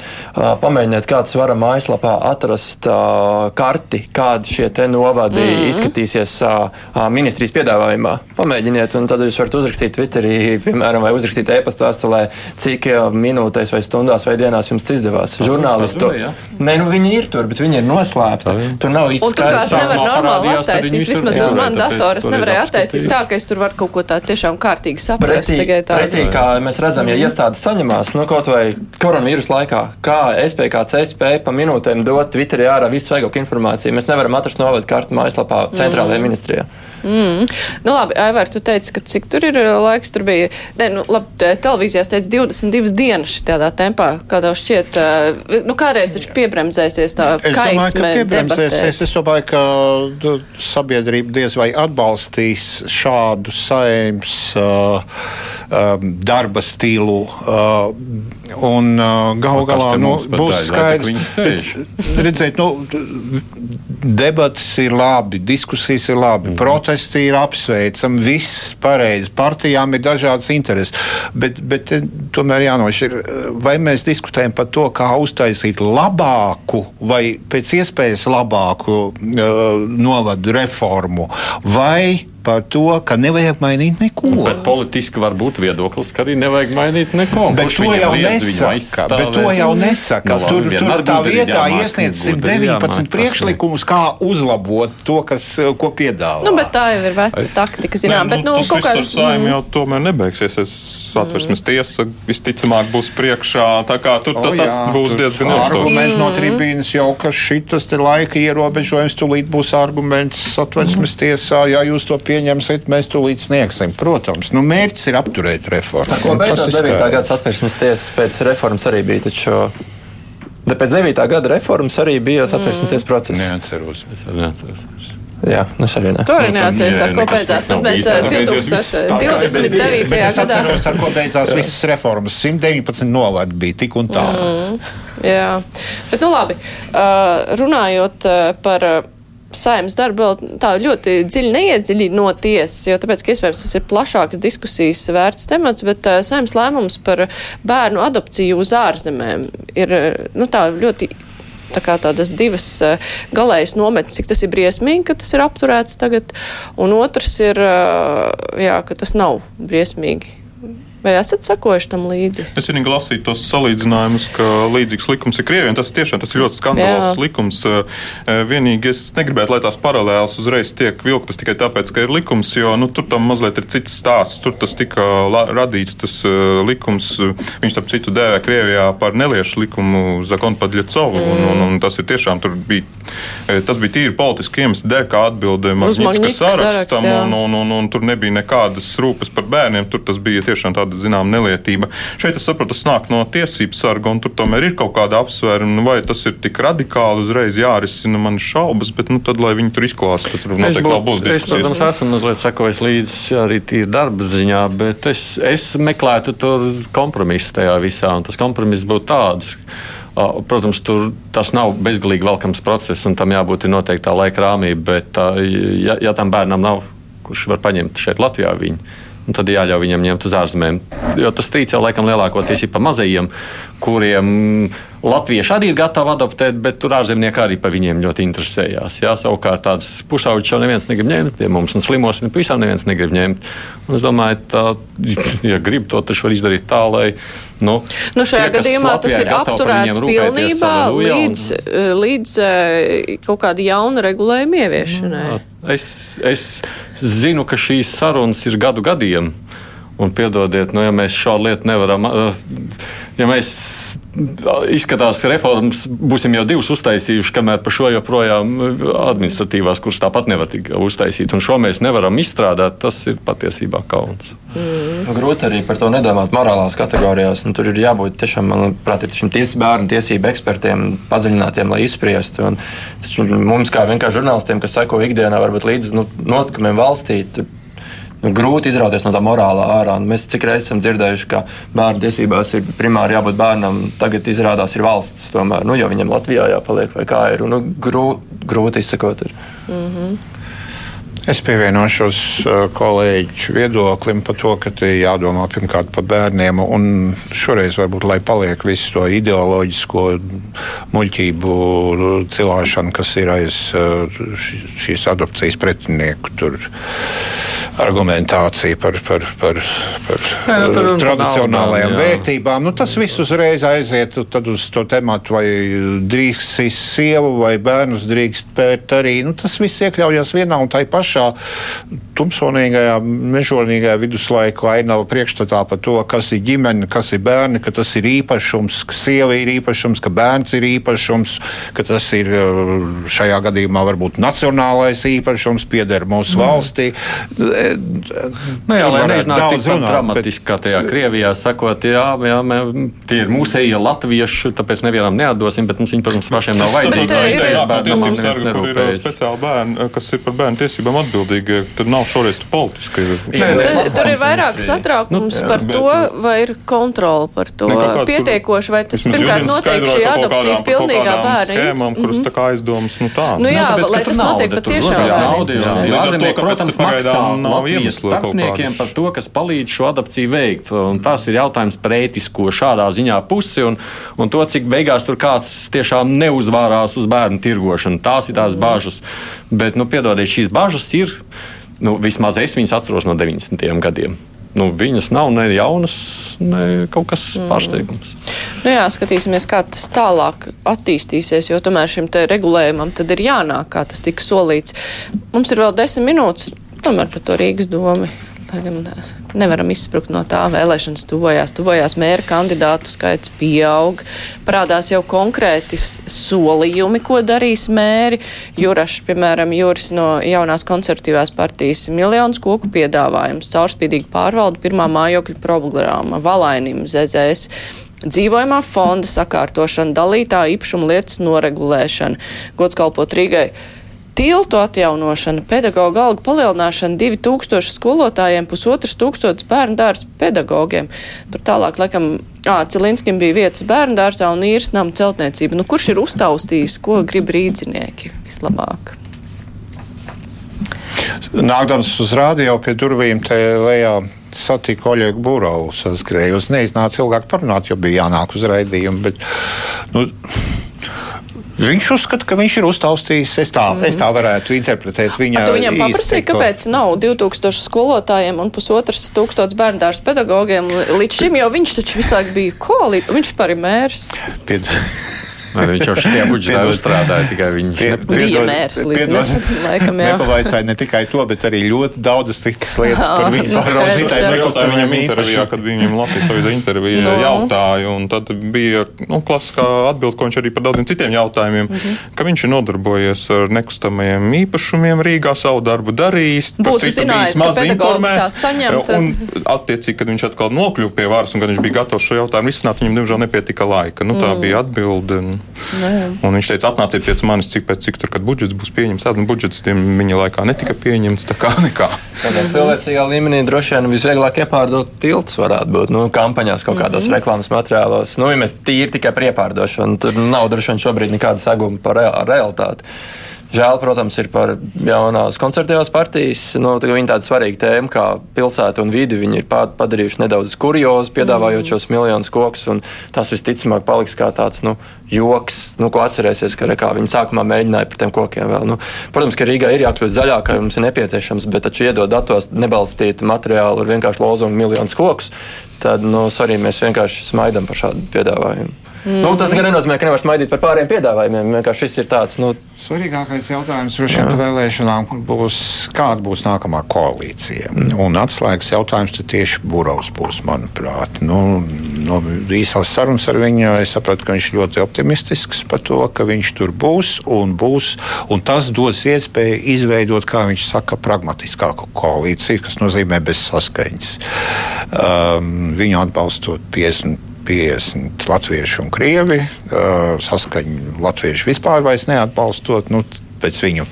Pamēģiniet, kāds var mājaslapā atrast karti, kādi šie te novadi mm -hmm. izskatīsies ministrijas piedāvājumā. Pamēģiniet, un tad jūs varat uzrakstīt Twitterī, piemēram, vai uzrakstīt e-pasta vēstulē, cik minūtēs, vai stundās, vai dienās jums izdevās. Žurnālisti to Nē, nu viņi ir tur, bet viņi ir noslēpti. Tur nav īsti skaidrs. Tur nevar normāli attaisīt. Vismaz uz manu datoru es nevarēju attaisīt tā, ka es tur varu kaut ko tādu tiešām kārtīgi saprast. Pretī, pretī kā mēs redzam, ja iestādes saņemās, nu kaut vai koronavīrus laikā, kā SPKC spēja pa minūtēm dot Twitterī ārā visu vajagāko informāciju, mēs nevaram atrast novadu kartu mājaslapā centrālajā mm. ministrijā. Mm. Nu, labi, Aivar, tu teici, ka cik tur ir uh, laiks, tur bija, ne, nu, labi, televīzijās teica 22 dienas tādā tempā, kā tev šķiet, uh, nu, kādreiz taču piebremzēsies tā es kaisme. Domāju, ka piebremzēsies, es domāju, ka sabiedrība diez vai atbalstīs šādu saimnes uh, um, darba stilu, uh, un uh, gal galā nu, būs skaidrs, redzēt, nu, debatas ir labi, diskusijas ir labi, mm. Protesti ir apsveicami, viss pareizi. Partijām ir dažādas intereses. Bet, bet eh, tomēr jānošķir, eh, vai mēs diskutējam par to, kā uztaisīt labāku vai pēc iespējas labāku uh, novadu reformu, vai par to, ka nevajag mainīt neko. Bet politiski var būt viedoklis, ka arī nevajag mainīt neko. Bet to jau nesaka. Bet to jau nesaka. Nu, tur, tur tā vietā iesniedz 119 priekšlikumus, kā uzlabot to, kas, ko piedāvā. Nu, bet tā jau ir veca taktika, zinām. Bet, nu, tas kaut kā... ar saimnu jau tomēr nebeigsies. Es atversmes tiesa visticamāk būs priekšā. Tā kā tur o, tas jā, būs diezgan ilgstoši. Arguments no tribīnas jau, ka šitas laika ierobežojums tūlīt būs arguments atversmes tiesā, ja jūs to pieņemat pieņemsiet, mēs tūlīt sniegsim. Protams, nu, mērķis ir apturēt reformu. Ko beidzot 9. gada satversmes tiesas pēc reformas arī bija. Taču... Pēc 9. gada reformas arī bija satversmes tiesas process. Neatceros. Es arī neatceros. Jā, nu es arī ne. To arī neatceros, ar ko beidzās. Mēs 2029. gadā. Es atceros, ar ko beidzās visas reformas. 119 novārdi bija tik un tā. Mm, jā, bet nu labi. Uh, runājot par saimnes darbu vēl tā ļoti dziļi neiedziļinoties, jo tāpēc, ka iespējams tas ir plašākas diskusijas vērts temats, bet uh, saimnes lēmums par bērnu adopciju uz ārzemēm ir nu, tā ļoti. Tā kā tādas divas uh, galējas nometnes, cik tas ir briesmīgi, ka tas ir apturēts tagad, un otrs ir, uh, jā, ka tas nav briesmīgi. Vai esat sakojuši tam līdzi? Es vienīgi lasīju tos salīdzinājumus, ka līdzīgs likums ir Krievijai. Tas tiešām tas ļoti skandalozs likums. Vienīgi es negribētu, lai tās paralēlas uzreiz tiek vilktas tikai tāpēc, ka ir likums, jo nu, tur tam mazliet ir cits stāsts. Tur tas tika radīts, tas likums, viņš starp citu dēvē Krievijā par neliešu likumu Zakonu Padļacovu. Mm. Un, un, un tas ir tiešām, tur bija, tas bija tīri politiski iemesli dēļ, kā atbilde Magnitska sarakstam. Un, un, un, un tur nebija nekādas rūpes par bērniem. Tur tas bija tiešām tāda tāda zināmā nelietība. Šeit es saprotu, tas nāk no tiesību sarga, un tur tomēr ir kaut kāda apsvēruma. Vai tas ir tik radikāli uzreiz jārisina, man šaubas, bet nu, tad, lai viņi tur izklāsta, tad tur noteikti vēl būs diskusijas. Es, protams, esmu mazliet sekojis līdzi arī tīri darba ziņā, bet es, es meklētu tur kompromisu tajā visā, un tas kompromiss būtu tāds. Protams, tur tas nav bezgalīgi velkams process, un tam jābūt noteiktā laika rāmī. Bet, ja, ja tam bērnam nav, kurš var paņemt šeit Latvijā, viņu tad jāļauj viņiem ņemt uz ārzemēm. Jo tas strīds jau laikam lielākoties ir pa mazajiem, kuriem latvieši arī ir gatavi adoptēt, bet tur ārzemnieki arī par viņiem ļoti interesējās. Jā, savukārt tādas pušauģis jau neviens negrib ņemt pie mums, un slimos un visām neviens negrib ņemt. Un es domāju, tā, ja grib to, taču var izdarīt tā, lai. Nu, nu šajā tie, gadījumā tas ir apturēts pilnībā līdz, un... līdz eh, kaut kāda jauna regulējuma ieviešanai. Jā, es, es zinu, ka šīs sarunas ir gadu gadiem. Un piedodiet, nu, ja mēs šādu lietu nevaram, ja mēs izskatās, ka reformas būsim jau divas uztaisījuši, kamēr par šo joprojām administratīvās, kuras tāpat nevar tik uztaisīt, un šo mēs nevaram izstrādāt, tas ir patiesībā kauns. Mm. Grūti arī par to nedomāt morālās kategorijās. Nu, tur ir jābūt tiešām, manuprāt, ir šim tiesību bērnu tiesību ekspertiem, padziļinātiem, lai izspriestu. Un, taču mums, kā vienkārši žurnālistiem, kas seko ikdienā, varbūt līdz nu, notikumiem valstī, nu, grūti izrauties no tā morālā ārā. Un mēs cik reizes esam dzirdējuši, ka bērnu tiesībās ir primāri jābūt bērnam, tagad izrādās ir valsts. Tomēr, nu, jo viņam Latvijā jāpaliek vai kā ir. Un, nu, grū, grūti izsakot. Ir. Mm -hmm. Es pievienošos kolēģu viedoklim par to, ka jādomā pirmkārt par bērniem. Šoreiz varbūt lai paliek visu to ideoloģisko muļķību cilāšanu, kas ir aiz šīs adopcijas pretinieku. Tur argumentācija par, par, par, par Jā, nu, tradicionālajām jā. vērtībām. Nu, tas viss uzreiz aiziet uz to tematu, vai drīkst sievu vai bērnus drīkst pērt arī. Nu, tas viss iekļaujas vienā un tai pašā tumsonīgajā, mežonīgajā viduslaiku ainava priekšstatā par to, kas ir ģimene, kas ir bērni, ka tas ir īpašums, ka sieva ir īpašums, ka bērns ir īpašums, ka tas ir uh, šajā gadījumā varbūt nacionālais īpašums, pieder mūsu valstī. Nu, jā, lai neiznāk tik runāt, bet- dramatiski, kā tajā Krievijā sakot, jā, jā mē, tie ir mūsējie latvieši, tāpēc nevienam neatdosim, bet mums viņi, protams, pašiem nav vajadzīgi. Bet, eh, ir- Jā, bērnam tiesību neviens sarga, kur ir ā, nerūpējas. speciāli bērni, kas ir par bērnu tiesībām atbildīgi. Tur nav šoreiz politiski. Tur, tur ir vairāk satraukums Nu, par bet- to, vai ir kontrole par to tur- pietiekoši, vai tas pirmkārt notiek šī adopcija pilnīgā bērna. Schēmām, kuras tā kā aizdomas, nu tā. Nu jā, tāpēc, lai tas notiek patiešām jā. Jā. Līdz ar to, Ārzemnieki, kāpēc protams, pagaidām maksā nav Latvijas iemesla kaut starpniekiem par to, kas palīdz šo adopciju veikt. Un tas ir jautājums par ētisko šādā ziņā pusi un, un to, cik beigās tur kāds tiešām neuzvārās uz bērnu tirgošanu. Tās ir tās bažas. Bet, nu, piedodiet, šīs bažas ir, nu, vismaz es viņas atceros no 90. gadiem. Nu, viņas nav ne jaunas, ne kaut kas mm. pārsteigums. Nu jā, skatīsimies, kā tas tālāk attīstīsies, jo tomēr šim te regulējumam tad ir jānāk, kā tas tika solīts. Mums ir vēl desmit minūtes, tomēr par to Rīgas domu. Tagad nevaram izsprukt no tā, vēlēšanas. Tuvojās, tuvojās. Mēra kandidātu skaits pieaug, parādās jau konkrēti solījumi, ko darīs mēri. Jurašs, piemēram, Juris no jaunās konservatīvās partijas miljonus koku piedāvājums, caurspīdīga pārvalda, pirmā mājokļa programma, valainim ZZS dzīvojamā fonda sakārtošana, dalītā īpašuma lietas noregulēšana, gods kalpot Rīgai. Tiltu atjaunošana, pedagoģa algu palielināšana, 2000 skolotājiem, pusotras tūkstotis bērnu dārza pedagogiem. Tur tālāk, laikam, Celinskim bija vietas bērnu dārzā un īres nama celtniecība. Nu, kurš ir uztaustījis, ko grib rīdzinieki vislabāk? Nākdams uz rādio pie durvīm te lejā satiku Oļegu Būrovu. Saskrēju uz neiznāca ilgāk parunāt, jo bija jānāk uz raidījumu. Bet, nu, Viņš uzskata, ka viņš ir uztaustījis. Es tā, mm es tā varētu interpretēt viņa Tu viņam izteikto. kāpēc nav 2000 skolotājiem un pusotras tūkstotis bērnu dārza pedagogiem līdz šim, jo viņš taču visu laiku bija koalīts, viņš par ir mērs. Pied... Vai Viņš jau šajā budžetā Piedod. uzstrādāja tikai viņš. Bija mērs. Nepavaicāja ne tikai to, bet arī ļoti daudzas citas lietas par viņu Nu, jā. jautāju viņam intervijā, kad viņam Latvijas avīzē intervijā Nu. jautāja, un tad bija nu, klasiskā atbilde, ko viņš arī par daudziem citiem jautājumiem, Mhm. ka viņš ir nodarbojies ar nekustamajiem īpašumiem Rīgā, savu darbu darījis. par Būtu citu zinājis, bijis ka maz informēts, tā saņem, tad- Un, attiecīgi, kad viņš atkal nokļuva pie varas un kad viņš bija gatavs šo jautājumu risināt, viņam diemžēl nepietika laika. Nu, tā bija atbilde. Un, un viņš teica, atnāciet pēc manis, cik pēc cik tur, kad budžets būs pieņemts. Tad nu, budžets tiem viņa laikā netika pieņemts, tā kā nekā. Tādā cilvēcīgā līmenī droši vien visvieglāk iepārdot tiltus varētu būt. Nu, kampaņās kaut kādos mm -hmm. reklāmas materiālos. Nu, ja mēs tīri tikai par iepārdošanu, tad nav droši vien šobrīd nekāda saguma par real, realitāti. Žēl, protams, ir par jaunās koncertīvās partijas. Nu, tā viņa tāda svarīga tēma, kā pilsēta un vidi, viņi ir padarījuši nedaudz kuriozu, piedāvājot šos miljonus kokus. Tas visticamāk paliks kā tāds nu, joks, nu, ko atcerēsies, ka kā, viņi sākumā mēģināja par tiem kokiem. Vēl. Nu, protams, ka Rīgā ir jākļūst zaļākai, mums ir nepieciešams, bet taču iedod datos nebalstītu materiālu ar vienkārši lozungu miljonus kokus. Tad nu, sorry, mēs vienkārši smaidām par šādu piedāvājumu. Mm. Nu, tas gan nenozīmē, ka nevar smaidīt par pārējiem piedāvājumiem. Vienkārši šis ir tāds. Nu, Svarīgākais jautājums par šīm vēlēšanām būs, kāda būs nākamā koalīcija. Un atslēgas jautājums tieši Būrovs būs, manuprāt. Nu, no īsās sarunas ar viņu es sapratu, ka viņš ļoti optimistisks par to, ka viņš tur būs un būs. Un tas dos iespēju izveidot, kā viņš saka, pragmatiskāku koalīciju, kas nozīmē bez saskaņas. Um, viņu atbalstot 50. 50 latvieši un krievi. Saskaņu latvieši vispār neatbalstot nu, pēc viņu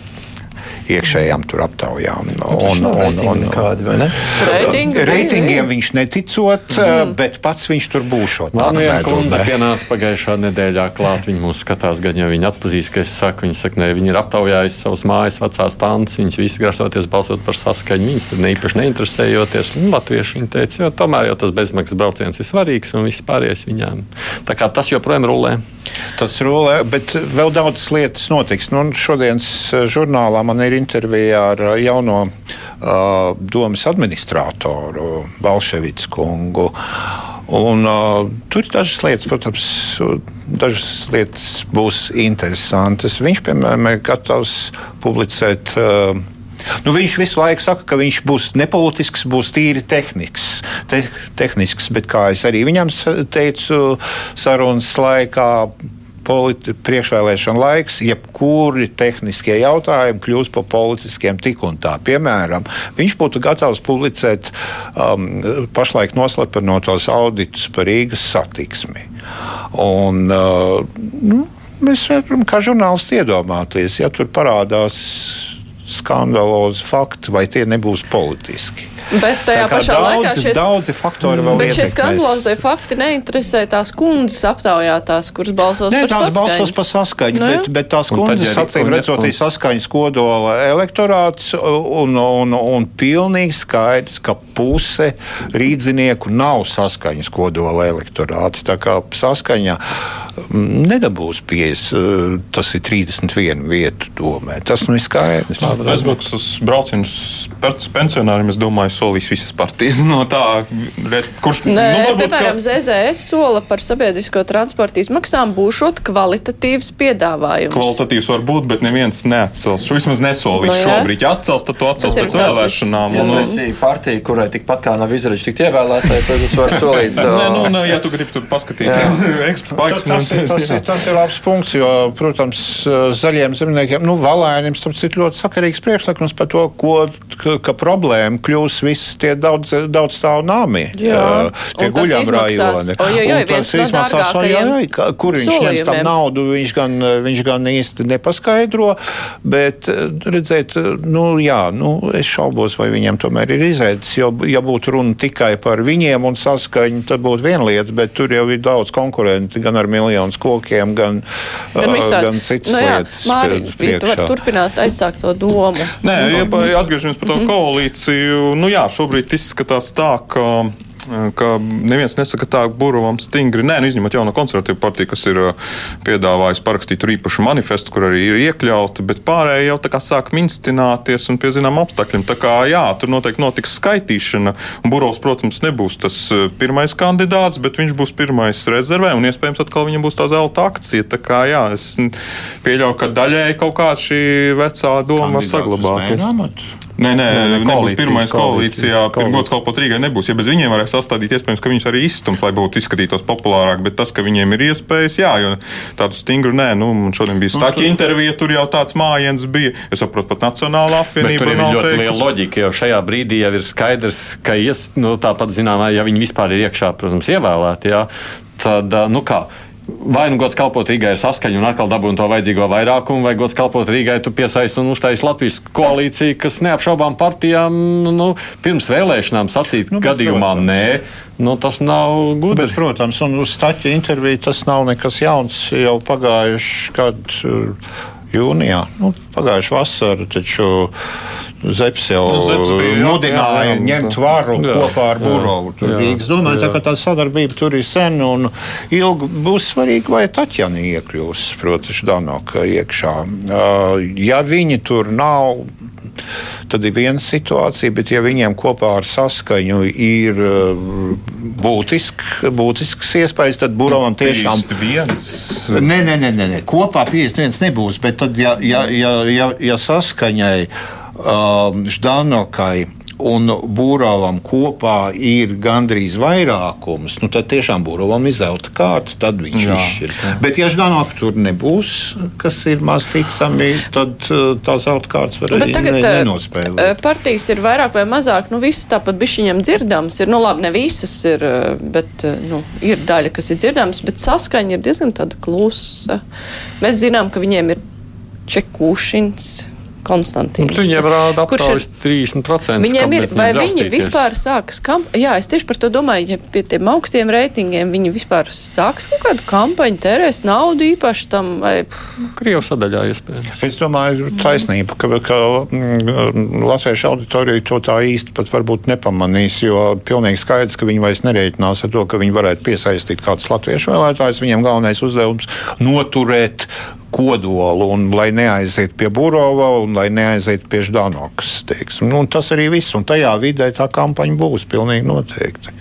iekšējām tur aptaujām. un, un, un, vai ne? Reitingi, Reitingiem viņš neticot, mm. bet pats viņš tur būšot. Nākamajā kundze pienāca pagājušā nedēļā klāt. Viņa mūs skatās, gan jau viņa atpazīst, ka es saku, viņa saka, ne, viņi ir aptaujājuši savas mājas vecās tantes, viņas visi grasoties balsot par saskaņu. Viņas tur ne īpaši neinteresējoties. Un latvieši viņa teica, jo tomēr jau tas bezmaksas brauciens ir svarīgs un viss pārējais viņām. Tā kā tas joprojām rulē. Tas rulē, bet vēl daudzas lietas notiks. Nu, šodienas eh, žurnālā man ir intervija ar eh, jauno uh, domas administratoru Balševicu kungu. Un, uh, tur ir dažas lietas, protams, dažas lietas būs interesantas. Viņš, piemēram, ir gatavs publicēt. Uh, Nu, viņš visu laiku saka, ka viņš būs nepolitisks, būs tīri tehnisks. Te, tehnisks bet kā es arī viņam teicu sarunas laikā, politi, priekšvēlēšana laiks, jebkuri tehniskie jautājumi kļūst par politiskiem tik un tā. Piemēram, viņš būtu gatavs publicēt um, pašlaik noslepenotos auditus par Rīgas satiksmi. Un, uh, nu, mēs varam kā žurnālisti iedomāties, ja tur parādās skandalozi fakti, vai tie nebūs politiski. Bet tajā pašā daudzi, laikā šie, daudzi faktori vēl bet šie skandalozie fakti neinteresē tās kundzes aptaujātās, kuras balsos Nē, par tās saskaņu. balsos par saskaņu, Nu, jā. bet, bet tās kundzes, acīm redzot, ir saskaņas kodola elektorāts un, un, un pilnīgi skaidrs, ka puse rīdzinieku nav saskaņas kodola elektorāts. Tā kā saskaņa mm, nedabūs pies, eh, tas ir 31 vietu domē. Tas nu ir skaidrs. Bezmaksas braucienus pēc pensionāriem, es domāju, solīs visas partijas. No tā, kurš Nē, nu, varbūt, piemēram, ZZS sola par sabiedrisko transportu izmaksām būšot kvalitatīvs piedāvājums. Kvalitatīvs var būt, bet neviens neatcels. Šo vismaz nesolīs Nu, jā. šobrīd. Ja atcels, tad to atcels Tas pēc vēlēšanām. Ja un, tu nu, esi partija, kurai tikpat kā nav izraidīts tikt ievēlētāji, tad es varu solīt. Nē, nu, nē, ja tu gribi tur paskatīties, Tas, tas, tas, ir, tas ir labs punkts, jo, protams, zaļiem zemniekiem, nu, valēniem, starp citu, ļoti sakarīgs priekšlikums par to, ko, ka, ka problēma kļūs visi tie daudz, daudz stāv nāmi. Jā. Tie Un tas guļam izmaksās, no ojojoj, ka- kur viņš ņems tam naudu, viņš gan, viņš gan īsti nepaskaidro, bet, redzēt, nu, jā, nu, es šaubos, vai viņam tomēr ir izredzes, jo, ja būtu runa tikai par viņiem un saskaņu, tad būtu viena lieta, bet tur jau ir daudz konkurenti, gan ar miljonus kokiem, gan, Gan, visādi. gan citas nu, jā, lietas. Māri, tu vari turpināt aizsākt to domu. Nē, ja atgriežamies pie tā koalīciju. Nu, jā, šobrīd izskatās tā, ka. Ka neviens nesaka, tā Burovam stingri. Nē, nu, izņemot jauno konservatīvu partiju, kas ir uh, piedāvājusi parakstīt īpašu manifestu, kur arī ir iekļauti, bet pārējie jau tā kā sāk minstināties un pie zinām apstākļiem. Tā kā jā, tur noteikti notiks skaitīšana. Un Burovs, protams, nebūs tas uh, pirmais kandidāts, bet viņš būs pirmais rezervē un iespējams atkal viņam būs tā zelta akcija. Tā kā jā, es pieļauju, ka daļēji kaut kā šī vecā doma var saglabāties. Nē, nē, Nē, nebūs pirmais koalīcijā. Pirmgods kalpot Rīgai nebūs. Ja bez viņiem varēs sastādīt, iespējams, ka viņus arī izstums, lai būtu izskatītos populārāk. Bet tas, ka viņiem ir iespējas, jā, jo tādu stingru nē, nu, šodien bija staķa intervija, tur jau tāds mājiens bija. Es saprotu, pat Nacionālā apvienība tur ir nav ļoti liela teikusi. loģika, jo šajā brīdī jau ir skaidrs, ka ies, nu, tāpat zināmā, ja viņi vispār ir iekšā, protams, ievēlēti, jā, tad, nu kā. Vai nu gods kalpot Rīgai ir saskaņa un atkal dabūna to vajadzīgo vairākumu, vai gods kalpot Rīgai tu piesaisti un uztaisīsi Latvijas koalīciju, kas neapšaubām partijām nu, pirms vēlēšanām sacīt, Nu, gadījumā protams. nē, nu, tas nav gudri. Bet, protams, un uz staķa interviju tas nav nekas jauns. Jau pagājuši gadu jūnijā, nu, pagājuši vasarā, taču Zepsi jau Nu, bija, mudināja jā, jā, ņemt tā. varu Jā, kopā ar Burovu. Jā, Rīgas domāju, tā, jā. ka tā sadarbība tur ir sen un ilgi būs svarīgi, vai Taķjana iekļūs, protams, Danoka iekšā. Uh, Ja viņi tur nav, tad ir viena situācija, bet ja viņiem kopā ar saskaņu ir uh, būtisk, būtisks iespējas, tad Burovam tiešām. 51. Nē, nē, nē, nē, nē. kopā 51 nebūs. Bet tad, ja, ja, ja, ja, ja saskaņai Ždanokai un Būrāvam kopā ir gandrīz vairākums, nu, tad tiešām Būrāvam ir zelta kārta, tad viņš Jā. izšķir. Bet, ja Ždanoka tur nebūs, kas ir maz ticami, tad uh, tā zelta kārtas var Bet arī tagad ne, eh, nenospēlēt. eh, partijas ir vairāk vai mazāk, nu visas tāpat bišķiņam dzirdams ir, nu labi, ne visas ir, bet nu, ir daļa, kas ir dzirdams, bet saskaņa ir diezgan tāda klusa. Mēs zinām, ka viņiem ir Čekūšins, Konstantīns. Nu, Viņiem rāda Kurš ir- aptaujas 30%. Viņiem ir, vai viņi vispār sāks kampaņu? Jā, es tieši par to domāju, ja pie tiem augstiem reitingiem viņi vispār sāks kaut kādu kampaņu, tērēs naudu īpaši tam, vai Krievu sadaļā iespējams. Es domāju, taisnība, ka, ka mm, latviešu auditorija to tā īsti pat varbūt nepamanīs, jo pilnīgi skaidrs, ka viņi vairs nereiķinās ar to, ka viņi varētu piesaistīt kādus latviešu vēlētājus. Viņiem galvenais uzdevums noturēt kodolu, un lai neaiziet pie Burova un lai neaiziet pie Ždanokas. Nu, tas arī viss, un tajā vidē tā kampaņa būs pilnīgi noteikti.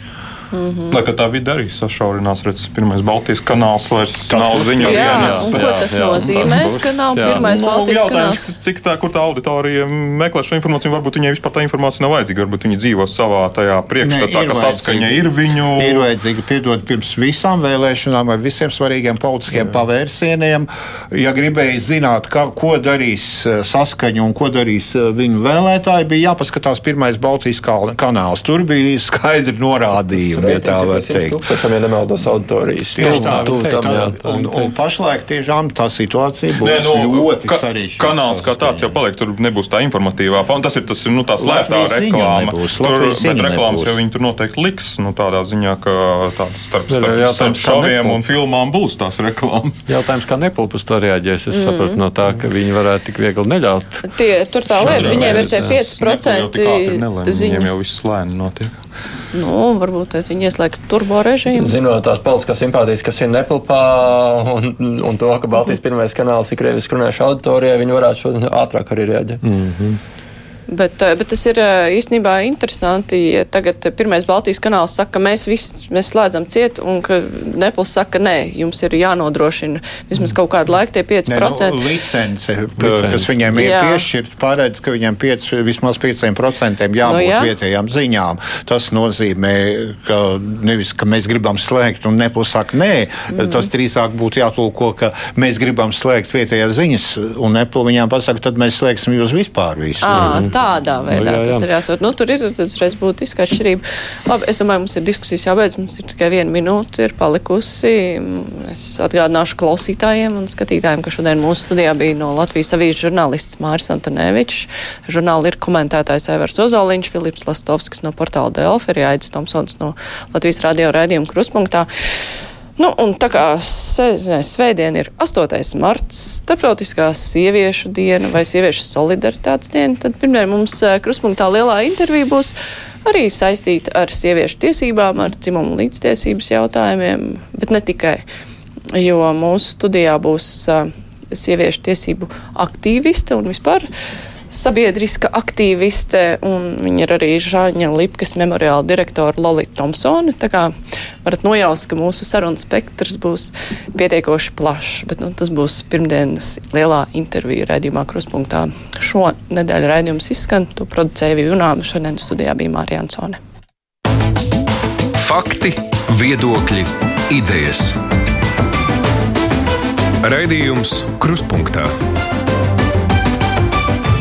Mm -hmm. Lai tā vide arī sašaurinās, redzams, pirmais Baltijas kanāls vairs tas nav ziņas. Jā, jā, jā, ko tas jā, nozīmēs, tas ka nav jā. pirmais nu, Baltijas jautājums, kanāls? Cik tā, kur tā auditorija meklē šo informāciju, varbūt viņai vispār tā informācija nav vajadzīga, varbūt viņi dzīvo savā tajā priekšstatā, ka saskaņa ir viņu. Ir vajadzīga, piedod, pirms visām vēlēšanām vai visiem svarīgiem politiskiem jā. pavērsieniem. Ja gribēja zināt, ka, ko darīs eh, saskaņa un ko darīs eh, viņu vēlētāji, bija jāpaskatās pirmais Baltijas kanāls. Tur bija skaidri norādījumi gadījumi, ja tā var teikt. Tūkstošiem, ja nemaldos, auditorijas. Tieši tā, tuv, tam, jā. Un, un pašlaik tiešām tā situācija būs Nē, nu, ļoti ka, sarežģīta. Kanāls kā tāds jau paliek, tur nebūs tā informatīvā fona. Tas ir tas, nu, tā slēptā reklāma. Nebūs, tur, bet reklāmas jau viņi tur noteikti liks, nu, tādā ziņā, ka tāds starp, starp, starp, starp šoviem un filmām būs tās reklāmas. Jautājums, kā nepulpas to reaģēs, es sapratu no tā, ka viņi varētu tik viegli neļaut. Tie, tur tā lieta, viņiem ir tie 5% ziņa. Viņiem jau viss lēni notiek. Nu, varbūt viņi ieslēgs turbo režīmu. Zinot tās politiskās simpātijas, kas ir Nepalpā, un, un to, ka Baltijas pirmais kanāls ir krieviski runājuši auditorijai, viņi varētu šo ātrāk arī reaģēt. Mm -hmm. Bet, eh, bet tas ir eh, īstenībā interesanti, ja tagad pirmais Baltijas kanāls saka, ka mēs visi mēs slēdzam ciet, un ka Nepals saka, nē, jums ir jānodrošina vismaz kaut kādu laiku tie 5%. Nē, nu, licence, licence, kas viņiem ir piešķirta, paredz, ka viņiem 5, vismaz 5% jābūt no, jā. vietējām ziņām. Tas nozīmē, ka nevis, ka mēs gribam slēgt, un Nepals saka, nē, mm. tas drīzāk būtu jātulko, ka mēs gribam slēgt vietējās ziņas, un Nepal viņām pasaka, tad mēs slēgsim jūs vispār visu. À, mm tādā veidā nu, jā, jā. tas ir jāsūt. Nu, tur ir uzreiz būtiska atšķirība. Labi, es domāju, mums ir diskusijas jābeidz. Mums ir tikai viena minūte ir palikusi. Es atgādināšu klausītājiem un skatītājiem, ka šodien mūsu studijā bija no Latvijas avīzes žurnālists Māris Antonevičs. Žurnāli ir komentētājs Evers Ozoliņš, Filips Lastovskis no portāla Delfa, arī Aidis Tomsons no Latvijas radio raidījuma Kruspunktā. Nu, un tā kā svētdien ir 8. marts, starptautiskā sieviešu diena vai sieviešu solidaritātes diena, tad pirmdien mums eh, kruspunktā lielā intervija būs arī saistīta ar sieviešu tiesībām, ar dzimumu līdztiesības jautājumiem, bet ne tikai, jo mūsu studijā būs uh, sieviešu tiesību aktīviste un vispār sabiedriska aktīviste, un viņa ir arī Žāņa Lipkas memoriāla direktora Lolita Thompsone. Tā kā varat nojaust, ka mūsu sarunas spektrs būs pietiekoši plašs, bet nu, tas būs pirmdienas lielā intervija raidījumā Kruspunktā. Šo nedēļu raidījums izskan, to producēja Vijunāma, šodien studijā bija Mārija Ansone. Fakti, viedokļi, idejas. Raidījums Kruspunkta